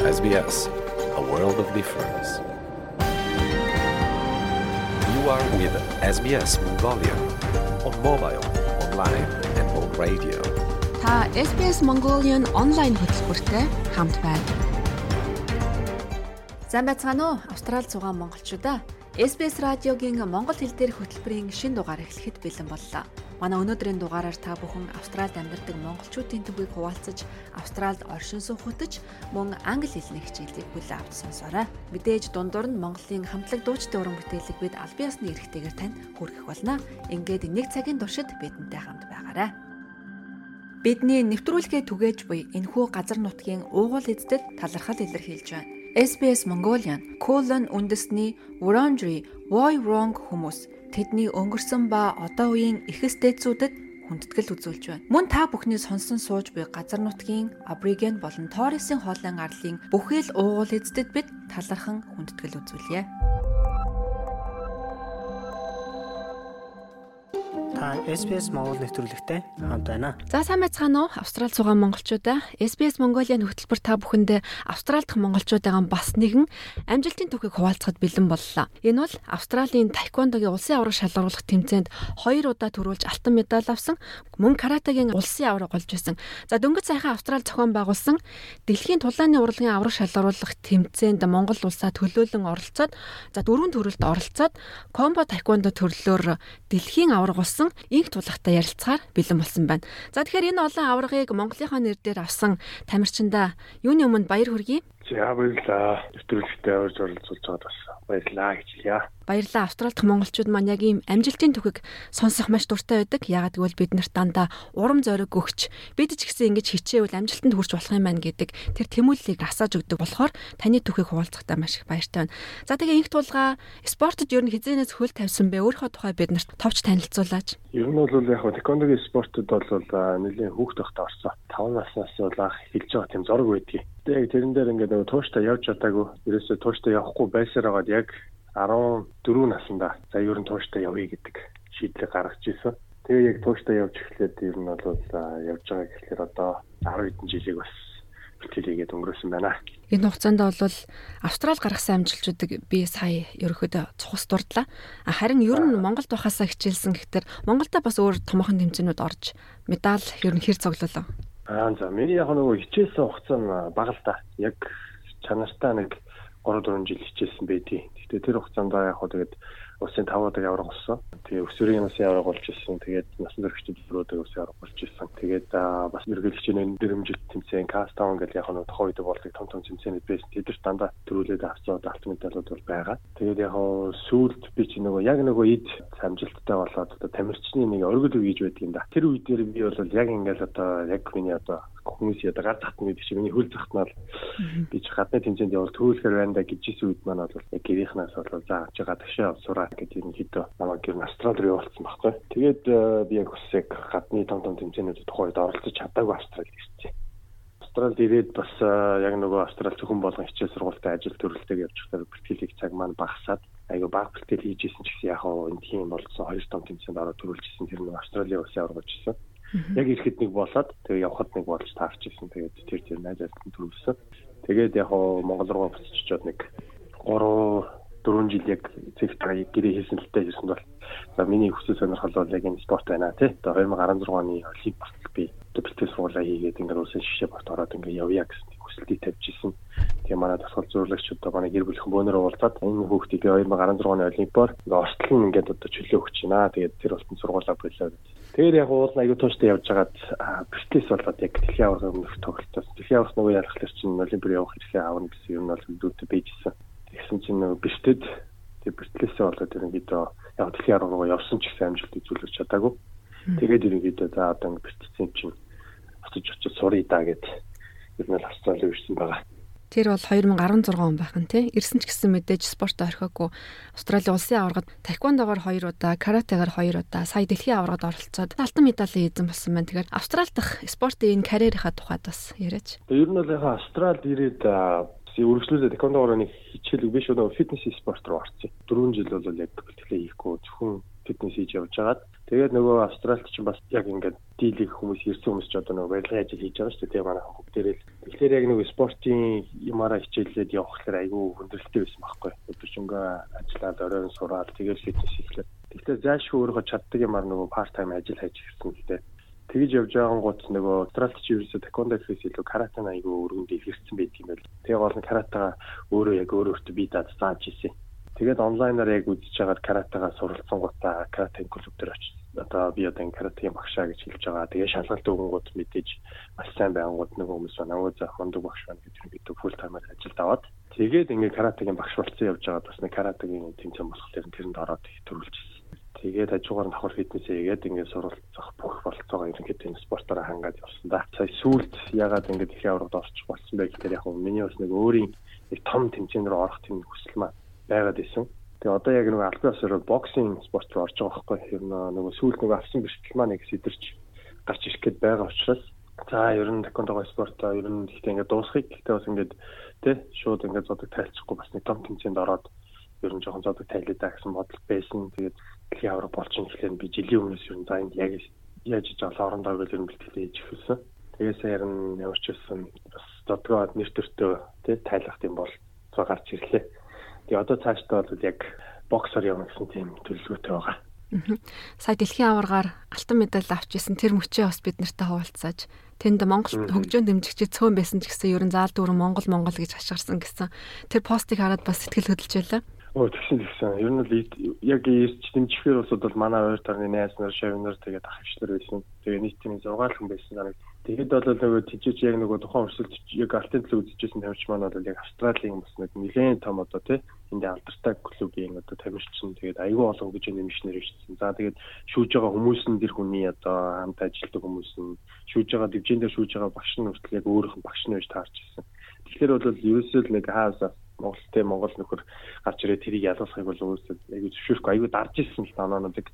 SBS, a world of difference. You are with SBS Mongolia on mobile, online, and on radio. Та SBS Mongolian онлайн хөтөлбөртэй хамт байна. Сайн байцгаана уу? Австрали зугаан монголчуудаа. SBS радиогийн монгол хэл дээрх хөтөлбөрийн шин дугаар эхлэхэд бэлэн боллоо. Манай өнөөдрийн дугаараар та бүхэн Австралид амьдардаг монголчуудын төвийг хуваалцаж, Австралид оршин хөтөж, мөн англи хэлний хичээлийг хүлээн авч сонсоорой. Мэдээж дундуур нь Монголын хамтлаг дуучдын уран бүтээлэг бид аль биесны эрхтэйгээр танд хүргэх болно. Ингээд нэг цагийн туршид бидэнтэй хамт байгаарай. Бидний нэвтрүүлгээ түгээж буй энэхүү газар нутгийн уугуул эздэд талархал илэрхийлж байна. SBS Mongolian Colon үндэсний Wurundjeri Woi Wurrung хүмүүс тэдний өнгөрсөн ба одоо үеийн эхэс дээдсүүдэд хүндэтгэл үзүүлж байна. Мөн та бүхний сонсон сууж буй газар нутгийн Абориген болон Торресын хоолын арлын бүхэл уугуул эздэд бид талархан хүндэтгэл үзүүлье. Та SBS Монгол нэвтрүүлэгтэй хамт байна. За сайн байцгаана уу? Австрал цугаан монголчуудаа SBS Mongolian хөтөлбөр та бүхэндээ Австрал дахь монголчуудаагаан бас нэгэн амжилтын түүхийг хуваалцахад бэлэн боллоо. Энэ бол Австралийн таеквондогийн улсын авраг шалгаруулах тэмцээнд хоёр удаа төрүүлж алтан медаль авсан мөн каратегийн улсын авраг болж байсан. За дөнгөж сайхан Австрал зохион байгуулсан дэлхийн тулааны урлагийн авраг шалгаруулах тэмцээнд Монгол улсаа төлөөлөн оролцоод за дөрвөн төрөлд оролцоод комбо таеквондо төрлөөр дэлхийн авраг болсон инх тулахтай ярилцахаар бэлэн болсон байна. За тэгэхээр энэ олон аваргыг Монголынхаа нэр дээр авсан тамирчиндаа юуны өмнө баяр хүргэе. За баярлалаа. Нэвтрүүлэгтээ орж оролцуулж байгаад бас баярлалаа гэж хэлье. Баярлалаа. Австралид монголчууд маань яг ийм амжилтын түүхийг сонсох маш дуртай байдаг. Ягаад гэвэл бид нарт дандаа урам зориг өгч бид ч гэсэн ингэж хичээвэл амжилтанд хүрч болох юм байна гэдэг тэр тэмүүллийг асааж өгдөг болохоор таны түүхийг хуваалцахтаа маш их баяртай байна. За тэгээ инх тулгаа спортод ер нь хизээнээс хөл тавьсан бэ? Өөрийнхөө тухай бид нарт товч танилцуулаач. Ер нь бол яг тэквондогийн спортод бол нэлийн хүүхд тахта орсон. 5 наснаас бол анх хэлж байгаа тийм зураг байдгийг яг тэрэн дээр ингээд тууштай явж чадаагүй. Ерөөсөө тууштай явахгүй байсаар байгаад яг 14 наснда за ер нь тууштай явъя гэдэг шийдлийг гаргаж ирсэн. Тэгээ яг тууштай явж эхлээд ер нь бол явж байгаа гэхэлэр одоо 10 хэдэн жилиг бас бэлтгэлийгээд өнгөрөөсөн байна. Энэ хугацаанд бол Австрал гаргасан амжилтуудыг би сая ерөөхдөө цухас дурдлаа. Харин ер нь Монголд байхасаа хичээлсэн гэхдээ Монголда бас өөр томоохон тэмцээнүүд орж медаль ер нь хэр цоглолоо. Аа за миний яг нөгөө хичээсэн хугацаа нь бага л да. Яг чанартай нэг 3 4 жил хичээсэн байдیں۔ Гэхдээ тэр хугацаанд яг хоо тэгээд улсын 5 удаа явраг болсон. Тэгээ өсвөрийн улсын явраг болж ирсэн. Тэгээд насан туршид төрөөд улсын явраг болж ирсэн. Тэгээд бас мэрэгчлэгчийн дэрэмжилт тэмцээн Кастаун гэдэг яг нэг тохоо үед болдог том том тэмцээнүүд байсан. Тэд дандаа төрүүлээд авцаад алт медалууд бол байгаа. Тэгээд яг сүүлд би чи нөгөө яг нөгөө ид амжилттай болоод одоо тамирчны нэг оргил үгийж байдаг юм да. Тэр үед дээр би бол яг ингээл одоо яг миний одоо хүмүүс яда гар татна гэдэг чинь миний хөл захтнаар би ч гадны тэмцээнд явал төвлөхөр байна да гэж хэлсэн үед маань бол яг гэрийнхнаас бол за чи гадагшаа авсураа гэдэг юм хэдөө намайг гэр Австрали руу явуулсан байхгүй. Тэгээд э, би яг бас яг гадны том том тэмцээнүүдэд тухайд оролцож чадаагүй Австрали ирсэн. Австралид ирээд бас э, яг нөгөө Австрали зөвхөн болгон хичээл сургуультай ажил төрөлтэйг явж байхдаа бэлтгэлийг цаг маань багасаад айгу баг бэлтгэл хийж исэн ч гэсэн яг энэ тийм болсон хоёр том тэмцээнд ороод төрүүлжсэн тэр нэг Австралийн улсын аврагч исэн. Яг ирэхэд нэг болоод тэгээ явхад нэг болж таарч ирсэн. Тэгээд тэр тэр найзаад төрүүлсэн. Тэгээд яг хоо Монгол руу буцаж очиод нэг 3 4 жил яг цэгтэй гэрээ хийсэн л таа хийсэн бол за миний хүсэл сонирхол бол яг энэ спорт байна тий. Одоо 2016 оны Олимпик болтол би бэлтгэл суулаа хийгээд ингээд улсын шишээ бот ороод ингээд явъя гэсэн хүсэлтийг тавьж исэн. Тэгээ манай тасгал зөвлөгч одоо манай гэр бүл хүмүүнээр уулзаад энэ хүүхдийг 2016 оны Олимпиар ингээд ортлон ингээд одоо чөлөө өгч байна. Тэгээд тэр болтон сургуулаа болоо гэж Тэгэхээр яг уул аягүй тууштай явж байгаад бэртлээс болоод яг дэлхийн аварга өмнөх тоглолтоос дэлхийн аварга нөгөө ярахлаар чинь олимпиад явах хэрэглээ аавна гэсэн юм бол үүдтэй байжсэн. Тэгсэн чинь нөгөө бэртэд тэг бэртлээсээ болоод ерөнхийдөө яг дэлхийн аварга руу явсан ч гэсэн амжилт үзүүлж чадаагүй. Тэгээд ерөнхийдөө за одоо бэртцсэн чинь очиж очиж сурыг даа гэд ер нь Австрали ирсэн байгаа. Тэр бол 2016 он байх нь тий. Ирсэн ч гэсэн мэдээж спорт орхиогүй. Австрали улсын аваргад таквондогоор 2 удаа, каратегаар 2 удаа, сая дэлхийн аваргад оролцоод алтан медалийн эзэн болсон байна. Тэгэхээр Австрали дахь спортын энэ карьерийнхаа тухайд бас яриач. Ер нь бол яг Австралид ирээд үргэлжлүүлээд таквондогоор нэг хичээлэг биш өнөө фитнес спорт руу орсон. 4 жил бол яг тэтгэлээ хийхгүй зөвхөн фитнес хийж явж байгаад тэгээд нөгөө Австралид ч бас яг ингээд дийлэх хүмүүс ирсэн хүмүүс ч одоо нөгөө барилгын ажил хийж байгаа шүү дээ. Тэгээ манайхан бүгдээрээ л тэгэхээр яг нөгөө спортын юмараа хичээллээд явхлаар айгүй хүндрэлтэй байсан байхгүй. Өдөржингөө ажиллаад оройн сураад тэгээд фитнес хийхлээр Тэгэхээр заашгүй өөрөө чаддаг юмар нөгөө part time ажил хийж ирсэн л дээ. Тэгж явж байгангууд нөгөө Австралид ч ерөөсө таквондо гэхээс илүү карате айгүй өргөнд ихэрсэн байт юм байл. Тэгээ гол нь каратега өөрөө яг өөр өөртөө бие даад зааж ирсэн. Тэгээд онлайнаар яг үзэж байгаад каратега суралцсан гутаа карате клуб дээр очиж одоо би одоо каратегийн багшаа гэж хэлж байгаа. Тэгээ шалгалт өгөнгүүд мэдээж маш сайн байнгут нөгөө хүмүүс намайг заах хондог багш байна гэж бид фул таймаар ажилд аваад тэгээд ингээ каратегийн багш болсон явж байгаад бас нэг каратегийн тэмцээн болохоор тэрэнд ороод төрүүлчихсэн. Тэгээд хажуугаар нь давхар фитнесээ хийгээд ингээд суралцах бүх болцоогоо ерөнхийдөө энэ спортоор хангаад явсан да. Сая сүүлд ягаад ингээд их аврагд орчих болсон бэ гэхээр яг миний бас нэг өөрийн нэг том тэмцээн рүү орох тийм хүсэл маань байгаад исэн. Тэгээ одоо яг нэг албан ёсоор боксинг спорт руу орж байгаа байхгүй ер нь нөгөө сүүлд нөгөө авсан бэрхтэл маань нэг сэтэрч гарч ирэх гээд байгаа учраас за ер нь таквондо спортоо ер нь ихтэй ингээд дуусхийг гэхдээ бас ингээд тий шууд ингээд зодог тайлцахгүй бас нэг том тэмцээнд ороод ер нь жоохон зодог тайлаа гэсэн бодол байсан. Тэгээд дэлхийн авраг болж ин гэхлээр би жилийн өмнөөс ер нь за энд яг яаж иж олоорондоо гэж ер нь бэлтгэлээ хийж эхэлсэн. Тэгээс ярин ямар ч байсан бас зодгоо нэр төртөө тий тайлах юм бол цаа гарч ирлээ. Тэгээ одоо цаашдаа бол яг боксоор явна гэсэн тийм төлөвлөгөөтэй байгаа. Сая дэлхийн аваргаар алтан медаль авч исэн тэр мөчөө бас бид нартай хуваалцааж тэнд Монгол хөгжөөн дэмжигчид цөөн байсан ч гэсэн ерэн заал дүүрэн Монгол Монгол гэж хашгирсан гэсэн тэр постыг хараад бас сэтгэл хөдлөж байлаа. Оо тэгсэн тэгсэн. Ер нь л яг ирж дэмжихээр улсууд бол манай хоёр тарны найз нар, шавнар тэгээд ах өвчлөр байсан. Тэгээ нийтийн 6 хүн байсан санаг. Тэгэд бол нөгөө тийч яг нөгөө тухайн өрсөлд яг алтын төлөө үзэжсэн тамирч маань бол яг Австралийн бас нэг нэлээд том одоо тий энд алдартай клубийн одоо тамирчин тэгээд аюул олон гэж нэмшнэр ирсэн. За тэгээд шүүж байгаа хүмүүс нь тэр хүний одоо хамт ажилладаг хүмүүс нь шүүж байгаа дивжин дээр шүүж байгаа багш нь хүртэл яг нь багш нь байж таарч ирсэн. Тэгэхээр бол ерөөсөө л нэг хаасаа Монголтэй Монгол нөхөр гарч ирээ тэрийг ялгахыг бол өөрөөсөө аягүй зөвшөөрөхгүй аягүй дарж ирсэн л танаануудыг.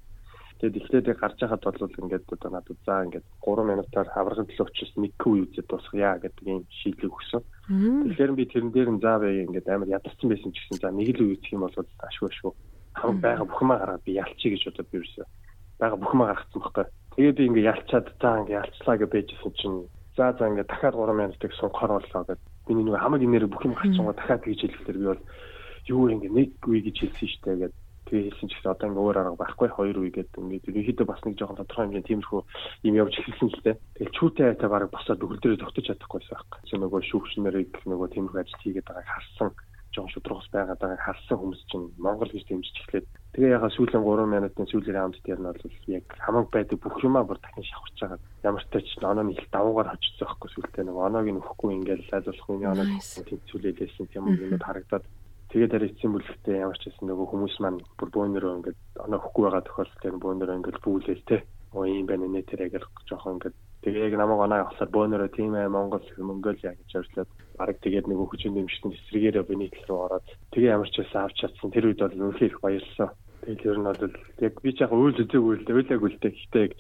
Тэгээд эхлээд гарч яхад бол ингээд одоо надад заа ингээд 3 минутаар хаврагын төлөө очиж нэг күү үзээд дуусгая гэдэг юм шийдлийг өгсөн. Тэгэхээр би тэрэн дээр нь заа бай ингээд амар ядарсан байсан ч гэсэн за нэг л үечих юм бол ашгүй ашгүй. Хамаг байгаа бүхмээ гараад би ялчий гэж бодоод би ерөөсөө байгаа бүхмээ гаргацсан байхгүй. Тэгээд би ингээд ялчаад заа ингээд ялцлаа гэж байжсэн чинь за за ингээд дахиад 3 минутыг сунгахаар боллоо гэдэг миний нэг хамаг инээр бүх юм гарчсан гоо дахиад гэж хэлэхээр би бол юу ингэ нэг үе гэж хэлсэн шүү дээ гэдэг тэгээ хэлсэн ч гэсэн одоо ингээ өөр арга байхгүй хоёр үе гэдэг ингээ ерөнхийдөө бас нэг жоохон тодорхой хэмжээний тиймэрхүү юм явж эхэлсэн л дээ. Тэгэл чүүтэй айтаа бараг босоод өгөл дээрээ тогтож чадахгүйсэн байхгүй. Чи нөгөө шүүгчнэрийг нөгөө тиймэрхүү ажил хийгээд байгааг харсан жоохон шудрагс байгаад байгааг харсан хүмүүс чинь Монгол гэж дэмжиж эхлээд тэгээ яхаа сүүлийн 3 минутын сүүлийн раунд дээр нь бол яг хамаг байдаг бүх юмаа бүр дахин шавхарч байгаа. Ямар ч тач онооны их давуугаар очсон байхгүй сүултээ нэг оноог нь өөхгүй ингээл лайлуулах үний оноог тэнцүүлээлсэн юм юмуд харагдаад тэгээд арай эцсийн бүлэгтээ ямар ч гэсэн нөгөө хүмүүс маань бүр бөөнөрөө ингээд оноо хөхгүй байгаа тохиолдолд бөөнөрөө ингээд бүүлээл те. Оо юм байна нэ тэр яг жоохон ингээд Тэгээ яг намайг оноо авахлаар бөөнөрөө тийм ээ Монгол Монголиа гэж орчлоод бараг тэгээд нэг хүчин дэмжтэн эсрэгээрээ биний тал руу ороод тэгээ ямар ч байсан авч чадсан тэр үед бол үнэхээр их баярлсан. Тэгэл ер нь бол яг би ч яг үйл үзээгүй л дээ үйлээгүй л дээ гэхдээ яг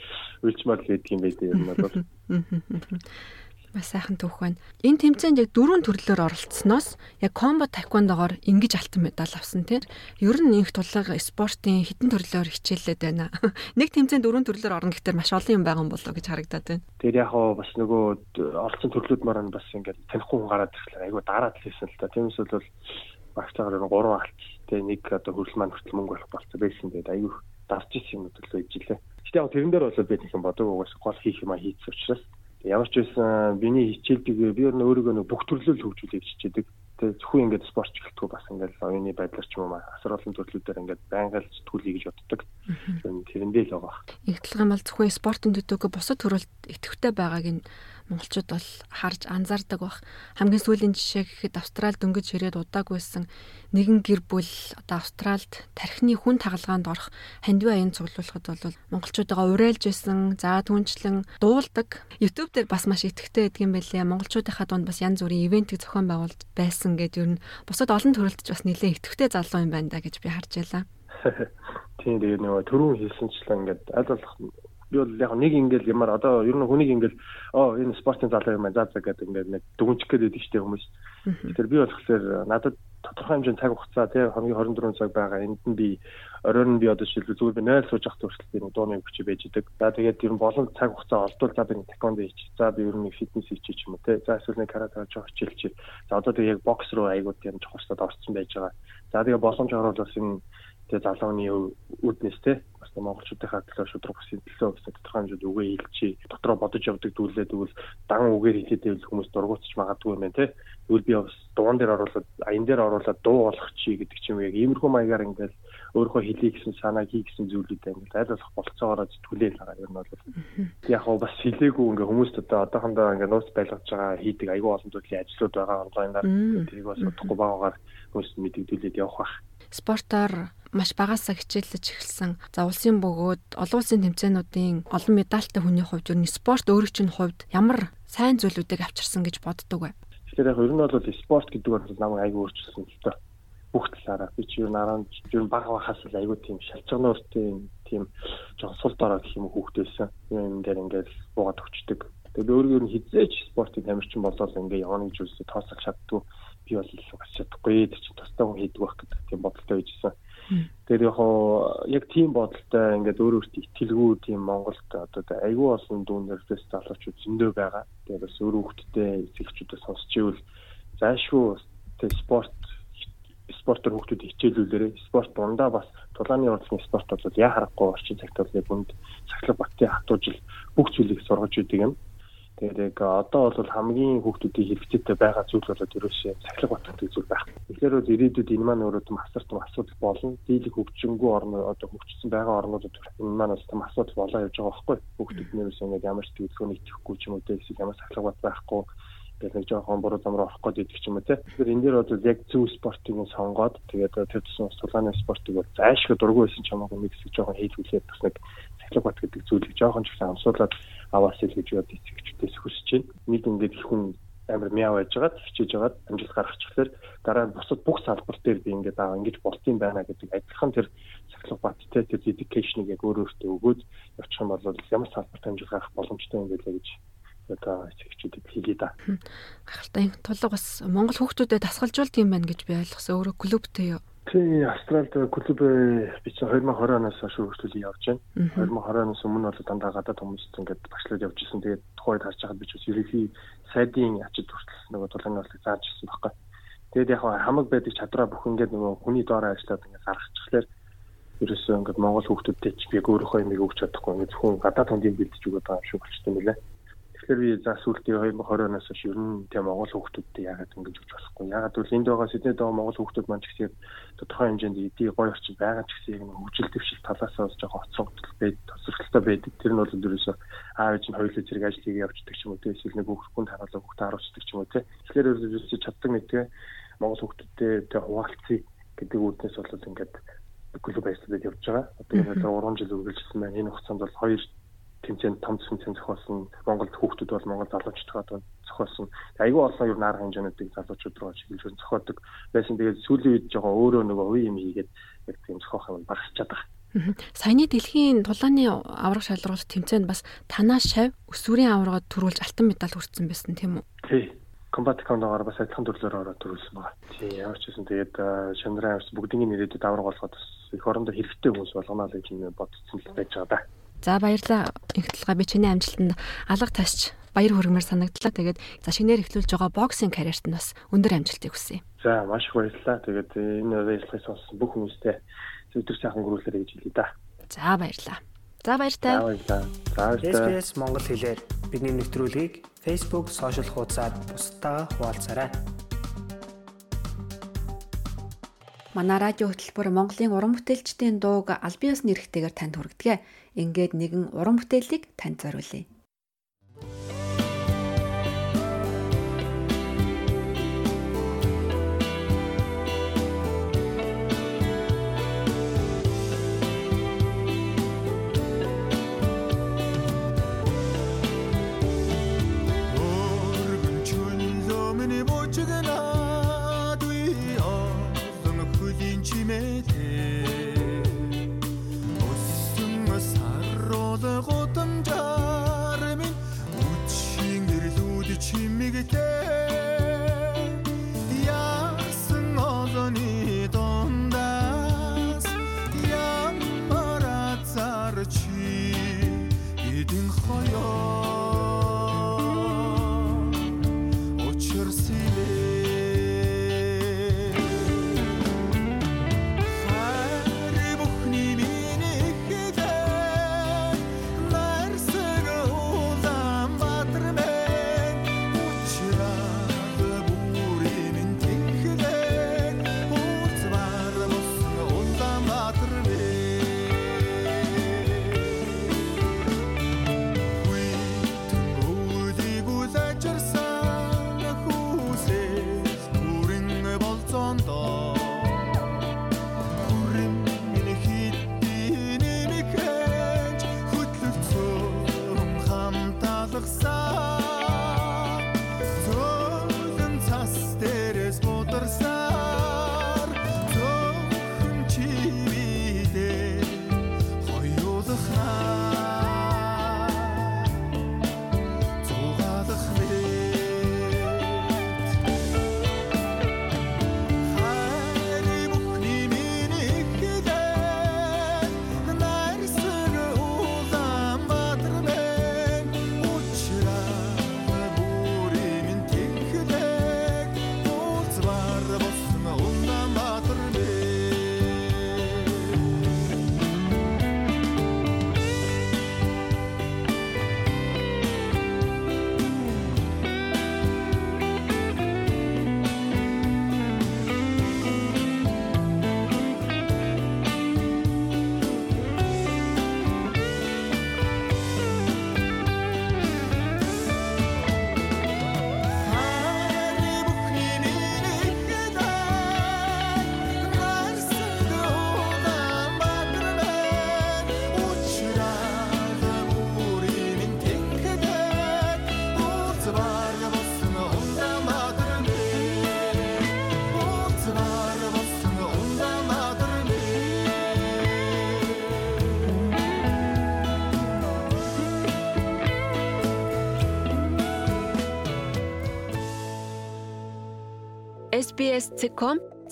үйлчмаар л гэдэг юм байдیں۔ Ер нь бол Маш сайхан түүх байна. Энэ тэмцээнд яг дөрвөн төрлөөр оролцсноос яг комбо таквондогоор ингэж алтан медаль авсан тийм. Ер нь инх тулга спортын хитэн төрлөөр хичээллээд байна. Нэг тэмцээнд дөрвөн төрлөөр орно гэхдээ маш олон юм байгаа юм болоо гэж харагдаад байна. Тэр яг хаа бас нөгөө оролцсон төрлүүд маань бас ингээд танихгүй хүн гараад ирэхлээр айгүй дараад л хийсэн л та. Тиймээс бол багтаагаар нэг гурван алт тийм нэг одоо хөрөл маань хүртэл мөнгө болох болцоо байсан гэдэг айгүй дарж ирсэн юм төлөө ижилээ. Гэтэ яг тэрэн дээр бол би тийм бодог угаас гол хийх юм а хийц учраас Ямар ч байсан биний хичээлдэг би өөр өөрийгөө нэг бүх төрлөөл хөгжүүлэх хичээдэг. Тэгээ зөвхөн ингээд спортч гэлтгүй бас ингээд оюуны байдлаар ч юм уу асар олон төрлүүдээр ингээд байнга л сэтгүүлээ гэж боддог. Тэрэндээ л байгаа. Игтлэг юм бол зөвхөн спортын төдөөг бусад төрөлд идэвхтэй байгааг нь монголчууд бол харж анзаардаг бах. Хамгийн сүүлийн жишээ гэхэд Австрал дөнгөж ирээд удаагүйсэн нэгэн гэр бүл одоо Австралд тархины хүн тагалгаанд орох хандив аян цуглуулахад бол монголчуудаа уриалж исэн. За түнчлэн дуулдаг. YouTube дээр бас маш итгэвтэй байдаг юм байлээ. Монголчуудынхаа дунд бас янз бүрийн ивентийг зохион байгуулж байсан гэдэг ер нь бусад олон төрөлтөж бас нэлээд итгэвтэй залуу юм байна да гэж би харж байлаа. Тийм тэгээ нөгөө түрүүн хэлсэнчлэн ингээд аль болох би бол яг нэг ингээл ямар одоо ер нь хүнийг ингээл оо энэ спортын залуу юм байна за за гэдэг ингээд нэг дүгнчих гээд байдаг штеп хүмүүс. Тэгэхээр би болохоор надад тодорхой хэмжээний цаг хугацаа тий хамгийн 24 цаг байгаа. Энд нь би оройн нь би одоо шилжүү зүгээр би 0 сууж явах хүртэл би дууны хүч байж идэг. За тэгээд ер нь болон цаг хугацаа олдвол за би таквондо хийчих. За би ер нь фитнес хийчих юм тий. За эсвэл нэг карате жооч хичээлчих. За одоо тэгээд яг бокс руу айгууд юм жохорсод орсон байж байгаа. За тэгээд боломж оруулах энэ тэгээ залууны үүднээс те бас монголчуудынхаа төлөө шудраг бүсийн төлөө гэсэн тодорхой хэмжээнд үгээ хэлчихий дотроо бодож явдаг дүүлээ тэгвэл дан үгээр хэлээд байвал хүмүүс дургуутч магадгүй юм байна те тэгвэл би бас дуун дээр оруулаад аян дээр оруулаад дуу болох чи гэдэг ч юм яг иймэрхүү маягаар ингээл өөрөө хэлий гэсэн санаа хий гэсэн зүйлүүдээ ингээл аль болох болцоогоор зүтгүүлээл байгаа юм бол. Яг хоо бас хэлээгүй ингээ хүмүүст одоо одоохондоо ингээ нууц байлгаж байгаа хийдэг айгүй олон зүйлийн ажлууд байгаа онлайнаар. Тэрийг бас удахгүй байгаагаар хүмүүс мэдэгдүүлээд явах бах спортоор маш багасаа хичээлж эхэлсэн. За улсын бөгөөд олон улсын тэмцээнүүдийн олон медальтай хүний хувьд ер нь спорт өөрөө чинь хувьд ямар сайн зүйлүүдийг авчирсан гэж боддог вэ? Тэгэхээр яг ер нь бол спорт гэдэг бол намайг айгүй өөрчилсөн л доо. Бүх талаараа би чи ер нь араа ер нь бага бахаас л айгүй тийм шалчгаанууртай тийм жоохон сул дорой гэх юм хүүхдээсэн. Юм дээр ингээд буугаад өчтдөг. Тэгээд өөрөө нь хизээч спортын тамирчин болоод ингээ явна гэж үзсэн тооцох шаардлагагүй би бол бас чадахгүй тэр чинь хүн хийдэг байх гэдэг тийм бодолтой байжсэн. Тэгэхээр яг яг тийм бодолтой ингээд өөр өөртөө итгэлгүй тийм Монголд одоо айгүй олон дүүнэрээс залуучууд зөндөө байгаа. Тэгээд бас өөр хүүхдтэй эцэгчүүдээ сонсч ивэл заашгүй тэг спорт спортоор хүүхдүүд хичээлүүлээрээ спорт дундаа бас тулааны урлагийн спорт бол яа харахгүй орчин цагт бол яг үнд сахлах баттын хатуужил бүх зүйлийг сургаж идэг юм. Тэгээд яг одоо бол хамгийн хүүхдүүдийн хэрэгцээтэй байгаа зүйл болоод ерөөсөө цахилгаан батдаг зүйл байх. Тэгэхээр бол ирээдүйд энэ маань өөрөө том асар том асуудал болно. Дийлэх хөгжингүү орнууд одоо хөгжсөн байгаа орнуудад энэ маань бол том асуудал болоо явж байгаа байхгүй. Хүүхдүүд нэрээс ингээд ямар ч төлөвлөгөөний итгэхгүй ч юм уу эсвэл ямар цахилгаан бат байхгүй гэдэг нэг жоохон буруу зам руу орох гээд идэх юм те. Тэгэхээр энэ дээр бол яг зөв спортыг сонгоод тэгээд тэр тусан сулааны спортыг бол зайшгүй дургүй байсан ч хамаагүй нэг хэсэг жоохон хийлгүүлээд бас нэг цахилгаан бат гэдэг зүйлийг жоохон ч гэсэн амсуулаад аваасэл гэж бод эцэгчдээс хүсэж байна. Нэг ингээд их хүн амар мяа байж байгаад хичээж байгаад амжилт гаргачихлаар дараа нь бусад бүх салбар дээр би ингээд аа ингэж болтын байна гэдэг адилхан тэр сахилга баттай тэр dedication-ыг яг өөр өөртөө өгөөд явчих юм бол ямар салбарт амжилт гаргах боломжтой юм бэ гэж одоо эцэгчүүдэд хэлье да. Гахалтай тулга бас Монгол хүүхдүүдэд дасгалжуулдаг юм байна гэж би ойлгосон. Өөрөө клубтэй юу? Тийм Австралид клуб би чинь 2020 оноос хойш хөгжүүлээ явж байна. 2020 оноос өмнө бол дандаа гадаад хүмүүс ингээд багшлаад явж исэн. Тэгээд тухайд харж байгаад би ч бас ерөнхий сайдын ачид хүртэл нөгөө тулааны болыг зааж ирсэн байхгүй. Тэгээд яг хамаг байдаг чадвараа бүх ингээд нөгөө хүний доороо ажиллаад ингээд гаргачихлаар ерөөсөө ингээд Монгол хүүхдүүдтэй ч би өөрийнхөө юмыг өгч чадахгүй ингээд зөвхөн гадаад хүндийг бэлдэж өгöd байгаа юм шиг юм лээ. Тэгэхээр би за сүүлдээ 2020 оноос хойш ер нь тийм Монгол хүүхдүүдтэй яагаад ингэж өгч болохгүй. Яагаад гэвэл энд байгаа Сиднейд байгаа Монгол хүүхдүүд маань ч гэсэн тодорхой хэмжээнд эдийн гоё орчин байгаа ч гэсэн яг хөгжил дэвшил талаас нь жоохон хоцрогдол байд, тосролттой байдаг. Тэр нь бол ерөөсөө аав ээж нь хоёулаа зэрэг ажил хийгээ явуулдаг ч юм уу тийм эсвэл нэг хүүхдүүд харуулаа хүүхдээ харуулдаг ч юм уу тийм. Тэгэхээр ерөөсөө чаддаг мэдгээ Монгол хүүхдүүдтэй тийм хуваалцъя гэдэг үүднээс бол ингээд клуб байсладаг явж байгаа. Одоо энэ 3 жил үргэлжилсэн байна. Энэ хугацаанд бол 2 хэмжээнд том хэмжээнд зохиосон Монголд хүүхдүүд бол Монгол залуучдад бол зохиосон айгүй олон юм наар хэмжээнүүдийг залуучууд руу чиглүүлж зохиодог байсан. Тэгээд сүүлийн үед жоохон өөрөө нөгөө үе юм хийгээд яг тийм зохиох юм багасчаад байгаа. Саяны дэлхийн тулааны авраг шалралт тэмцээнд бас танаа шав өсвөрийн аврагад төрүүлж алтан медаль хүртсэн байсан тийм үү? Тий. Комбат кондогоор бас адилхан төрлөөр ороод төрүүлсэн байна. Тий, ямар ч хэсэн тэгээд шанарын авс бүгдийн ирээдүйд авраг болгоод бас эх орондоо хэрэгтэй хүмүүс болгоно л гэж бодсон л байж байгаа да. За баярлалаа. Их талгаа би чиний амжилтанд алга тасч баяр хүргэмээр санагдлаа. Тэгээд за шинээр эхлүүлж байгаа боксинг карьерт нь бас өндөр амжилтыг хүсье. За маш их баярлалаа. Тэгээд энэ ярилцлагыг сонссон бүх хүмүүстээ өдөр сайхан гөрүүлээрэй гэж хэлье да. За баярлалаа. За баяртай. За баярлалаа. За баяртай. SBS Монгол хэлээр бидний нэвтрүүлгийг Facebook, сошиал хуудасаар бусдаа хуваалцаарай. Манай радио хөтөлбөр Монголын уран бүтээлчдийн дууг аль биесны эрхтэйгээр танд хүргэдэг ингээд нэгэн уран бүтээлийг танд зориулъя. чигэн адуй озон хөлийн чимээ олон гудамжаар минь үчийн нэрлүүд чимэгтэй.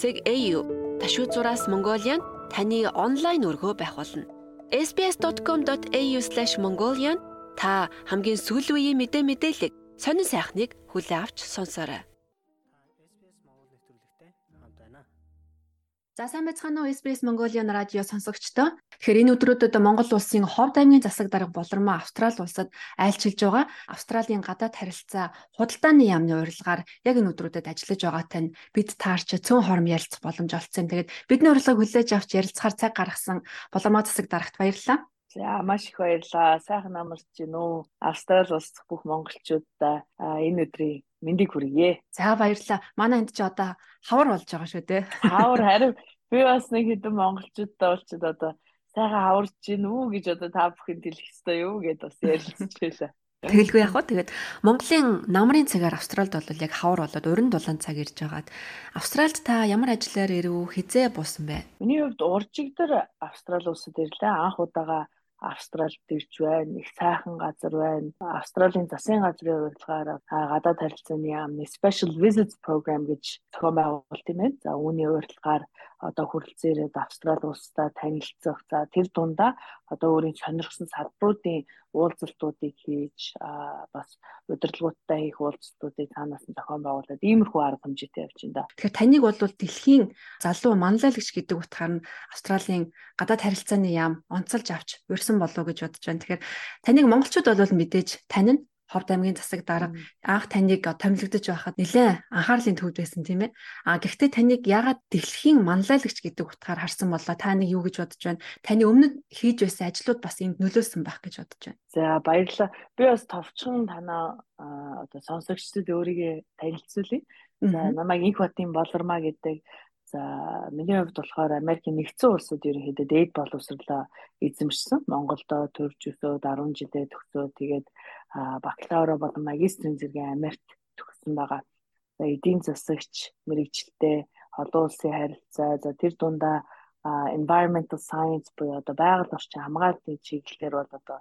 .au ташуу зураас Mongolian таны онлайн өргөө байх болно. SBS.com.au/mongolian та хамгийн сүүл үеийн мэдээ мэдээлэл сонин сайхныг хүлээн авч сонсоорой. За сайн байцгаана уу SBS Mongolian радио сонсогчдоо. Тэгэхээр энэ өдрүүдэд Монгол улсын Ховд аймгийн засаг дарга болормоо Австрали улсад айлчилж байгаа Австралийн гадаад харилцаа худалдааны яамны урилгаар яг энэ өдрүүдэд ажиллаж байгаатай нь бид таарч цөөн хором ярилцах боломж олцсон. Тэгээд бидний урилгыг хүлээж авч ярилцахаар цаг гаргасан болормоо засаг дарагт баярлалаа. За маш их баярлалаа. Сайхан амарч гин үү. Австрали улс бүх монголчуудаа энэ өдрийн мэндийг хүргье. За баярлалаа. Манай энд ч одоо хавар болж байгаа шүү дээ. Хавар харин би бас нэг хэдэн монголчуудтай болчиход одоо сайхан хаварж гин үү гэж одоо та бүхэнд хэлэх ёстой юу гэд бас ярилцж байлаа. Тэгэлгүй яг хөө тэгээд Монголын намрын цагаар Австралид бол яг хавар болоод уран дулаан цаг ирж байгаад Австралид та ямар ажиллаар ирв хизээ буусан бэ? Миний хувьд уржигдэр Австрали улсад ирлээ. Анх удаага Австралид ирж байна. Их сайхан газар байна. Австралийн засгийн газрын урилгаараа гадаад харилцааны яамны Special Visits Program гэж зохион байгуулалт юм байна. За үүний урилгаар одоо хүрэлцэн ирээд Австрали улстай танилцах. За тэр дундаа одоо өөрийн сонирхсан салбаруудын уулзалтуудыг хийж бас удирдлагуудтай хийх уулзалтуудыг танаас нь зохион байгуулад иймэрхүү арга хэмжээтэй явж байна. Тэгэхээр таныг бол дэлхийн залуу манлайлагч гэдэг утгаар нь Австралийн гадаад харилцааны яам онцолж авч урьсан болов гэж бодож байна. Тэгэхээр таныг монголчууд бол мэдээж тань нь Ховд аймгийн засаг дарга анх таныг томилогдож байхад нэлээд анхаарлын төвд байсан тийм ээ. А гэхдээ таныг ягаад дэлхийн манлайлагч гэдэг утгаар харсан болоо та нэг юу гэж бодож байна? Таны өмнө хийж байсан ажлууд бас энд нөлөөсөн байх гэж бодож байна. За баярлалаа. Би бас товчхон танаа одоо сонсогчдод өөрийгөө танилцуулъя. За намайг Инх Батын болормаа гэдэг За миний хувьд болохоор Америкийн нэгдсэн улсад ерөнхийдөө дээд боловсрлоо эзэмшсэн. Монголдо төрж өсөөд 10 жилээ төгсөө тэгээд бакалавра болон магистрийн зэргийн Америкт төгссөн байгаа. За эдийн засагч мэрэгчлээ олон улсын харилцаа за тэр дундаа environmental science буюу одоо байгаль орчин хамгаалтын чиглэлээр бол одоо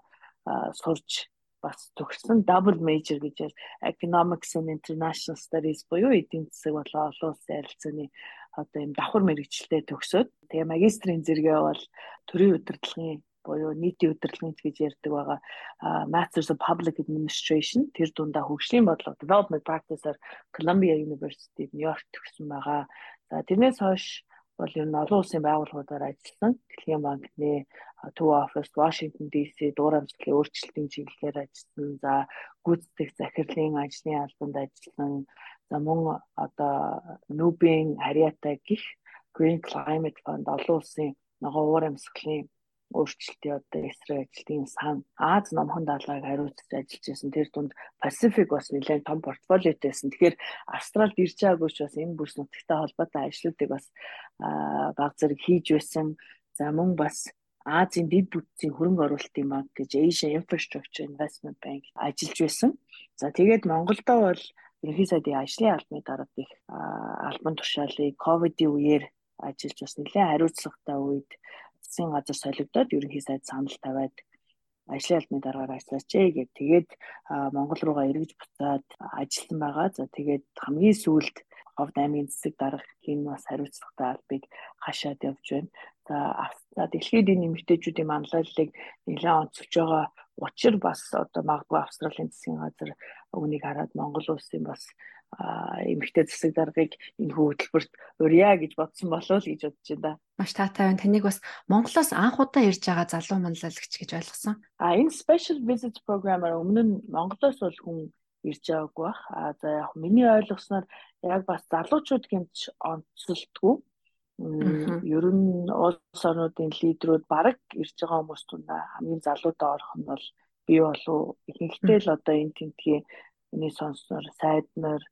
сурч бас төгссөн double major гэж economics and international studies буюу эдийн засаг болон олон улсын харилцааны одоо юм давхар мэрэгчлээ төгсөөд тэгээ магистрийн зэрэгээ бол төрийн удирдлагын буюу нийтийн удирдлагын гэж ярьдаг байгаа Masters of Public Administration тэр дундаа хөгжлийн бодлого Development Practice-аар Columbia University New York төгссөн байгаа. За тэрнээс хойш бол ер нь олон улсын байгууллагуудаар ажилласан. Дэлхийн банкны Төв офис, Washington DC дуурамжлалын өөрчлөлтийн чиглэлээр ажилласан. За гүйцэтгэх захирлын ажлын албанд ажилласан. За мөн одоо Nubin харьяатай гих Green Climate Fund олон улсын ногоо уур амьсгалын өөрчлөлтийн одоо эсрэг ажилтны сан Аз номхон даалгаврыг хариуцж ажиллаж байсан. Тэр дунд Pacific бас нэлээд том портфолиотой байсан. Тэгэхээр Австралид ирж байгаагүй ч бас энэ бүс нутагтай холбоотой ажлуудыг бас баг зэрэг хийж байсан. За мөн бас Азийн дэд бүтцийн хөрөнгө оруулалтын банк гэж Asia Infrastructure Investment Bank ажиллаж байсан. За тэгээд Монголдо бол ерөнхий сайдын ажлын албаны дарга их албан тушаалыг ковидын үеэр ажиллаж бас нэлээд хариуцлагатай үед засгийн газар солигдоод ерөнхий сайд санал тавиад ажлын албаны дараагаар ажиллаач гэгээд тэгээд Монгол руугаа эргэж буцаад ажилласан байгаа. За тэгээд хамгийн сүүлд Ховд аймгийн засаг даргахийн бас хариуцлагатай албыг хашаад явж байна. За дэлхийд энэ эмэгтэйчүүдийн манлайллыг нэлээд онцолж байгаа учир бас одоо магадгүй Австралийн засгийн газар үнийг хараад Монгол улсын бас эмэгтэй засаг даргыг энэ хөтөлбөрт урья гэж бодсон болов уу гэж бодож байна. Маш таатай байна. Таныг бас Монголоос анх удаа ирж байгаа залуу манлайлагч гэж ойлгосон. А энэ special visit program-аар өмнө нь Монголоос бол хүн ирж байгаагүй бах. А за яг миний ойлгосноор яг бас залуучууд гэмч онцлтгүй. Ер нь улс орнуудын лидерүүд баг ирж байгаа хүмүүс тундаа хамгийн залуудаа орох нь бол би болов ихэнхдээ л одоо энэ тентгийн миний сонсноор сайднаар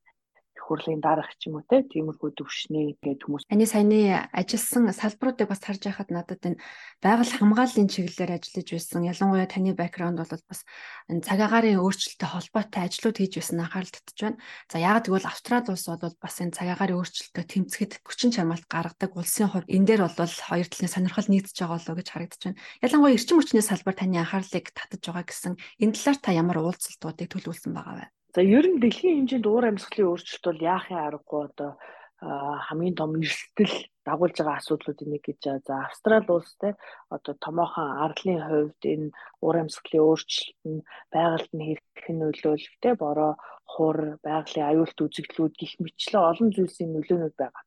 хурлын дарах ч юм уу те тиймэрхүү төвшний гэдэг хүмүүс. Таны саяны ажилласан салбаруудыг бас харж байхад надад энэ байгаль хамгааллын чиглэлээр ажиллаж байсан. Ялангуяа таны бэкграунд бол бас энэ цаг агаарын өөрчлөлттэй холбоотой ажлууд хийж байсан анхаарал татж байна. За яагаад гэвэл Австрали улс бол бас энэ цаг агаарын өөрчлөлтөд тэмцэхэд хүчин чармаалт гаргадаг улсын хувьд энэ дээр бол хоёр талын сонирхол нийцж байгаа болоо гэж харагдаж байна. Ялангуяа эрчим хүчний салбар таны анхаарлыг татаж байгаа гэсэн энэ талаар та ямар уулзалтуудыг төлөвлөсөн байгаа вэ? За ер нь дэлхийн хэмжээнд уур амьсгалын өөрчлөлт бол яахын аргагүй одоо хамгийн том эрсдэл дагуулж байгаа асуудлуудын нэг гэж за Австрали улс те одоо томоохон арлын хувьд энэ уур амьсгалын өөрчлөлт нь байгальд нь хэрхэн нөлөөлөх те бороо хур байгалийн аюулт үзэгдлүүд гих мэтлээ олон зүйлсийн нөлөөнүүд байгаа.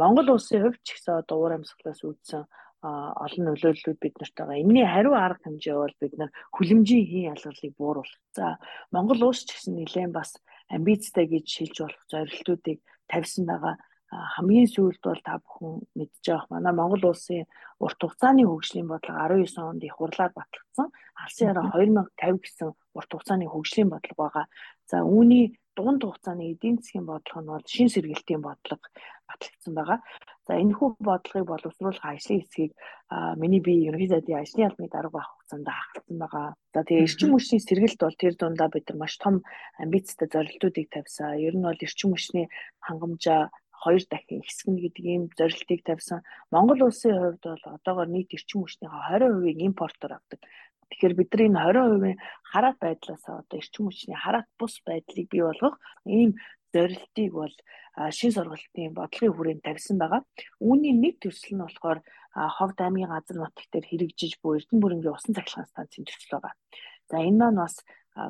Монгол улсын хувьд ч гэсэн одоо уур амьсгалаас үүдсэн олон нөлөөллүүд бид нарт байгаа. Энийний хариу арга хэмжээ бол бид нар хүлэмжийн хийн ялгарлыг бууруулах. За Монгол улс ч гэсэн нэлээд бас амбицтай гэж шилж болох зорилтуудыг тавьсан байгаа. Хамгийн сүүлд бол та бүхэн мэдж байгаа. Манай Монгол улсын урт хугацааны хөгжлийн бодлого 19 онд их хурлаар батлагдсан. Алсын хараа 2050 гэсэн урт хугацааны хөгжлийн бодлого байгаа. За үүний дунд хугацааны эдийн засгийн бодлого нь бол шин сэргээлтийн бодлого батлагдсан байгаа. За энэ хүү бодлогыг боловсруулах ажлын хэсгийг миний би ерөнхий сайдын ажлын албаны дарга байх хугацаанд хахалсан байгаа. За тэгээ эрчим хүчний сэргэлт бол тэр дундаа бид нар маш том амбицтай зорилтуудыг тавьсан. Ер нь бол эрчим хүчний хангамжаа хоёр дахин ихсгэнэ гэдэг ийм зорилтыг тавьсан. Монгол улсын хувьд бол одоогоор нийт эрчим хүчний 20%-ийг импортоор авдаг. Тэгэхээр бид нар энэ 20% хараат байдлаас одоо эрчим хүчний хараат бус байдлыг бий болгох ийм зорилтыг бол шин сургалтын бодлогын хүрээнд тавьсан байгаа. Үүний нэг төсөл нь болохоор Ховд аймгийн газар нутагт хэрэгжиж буй Эрдэнэ бүрэнгийн усан цахилгаан станцын төсөл байгаа. За энэ маань бас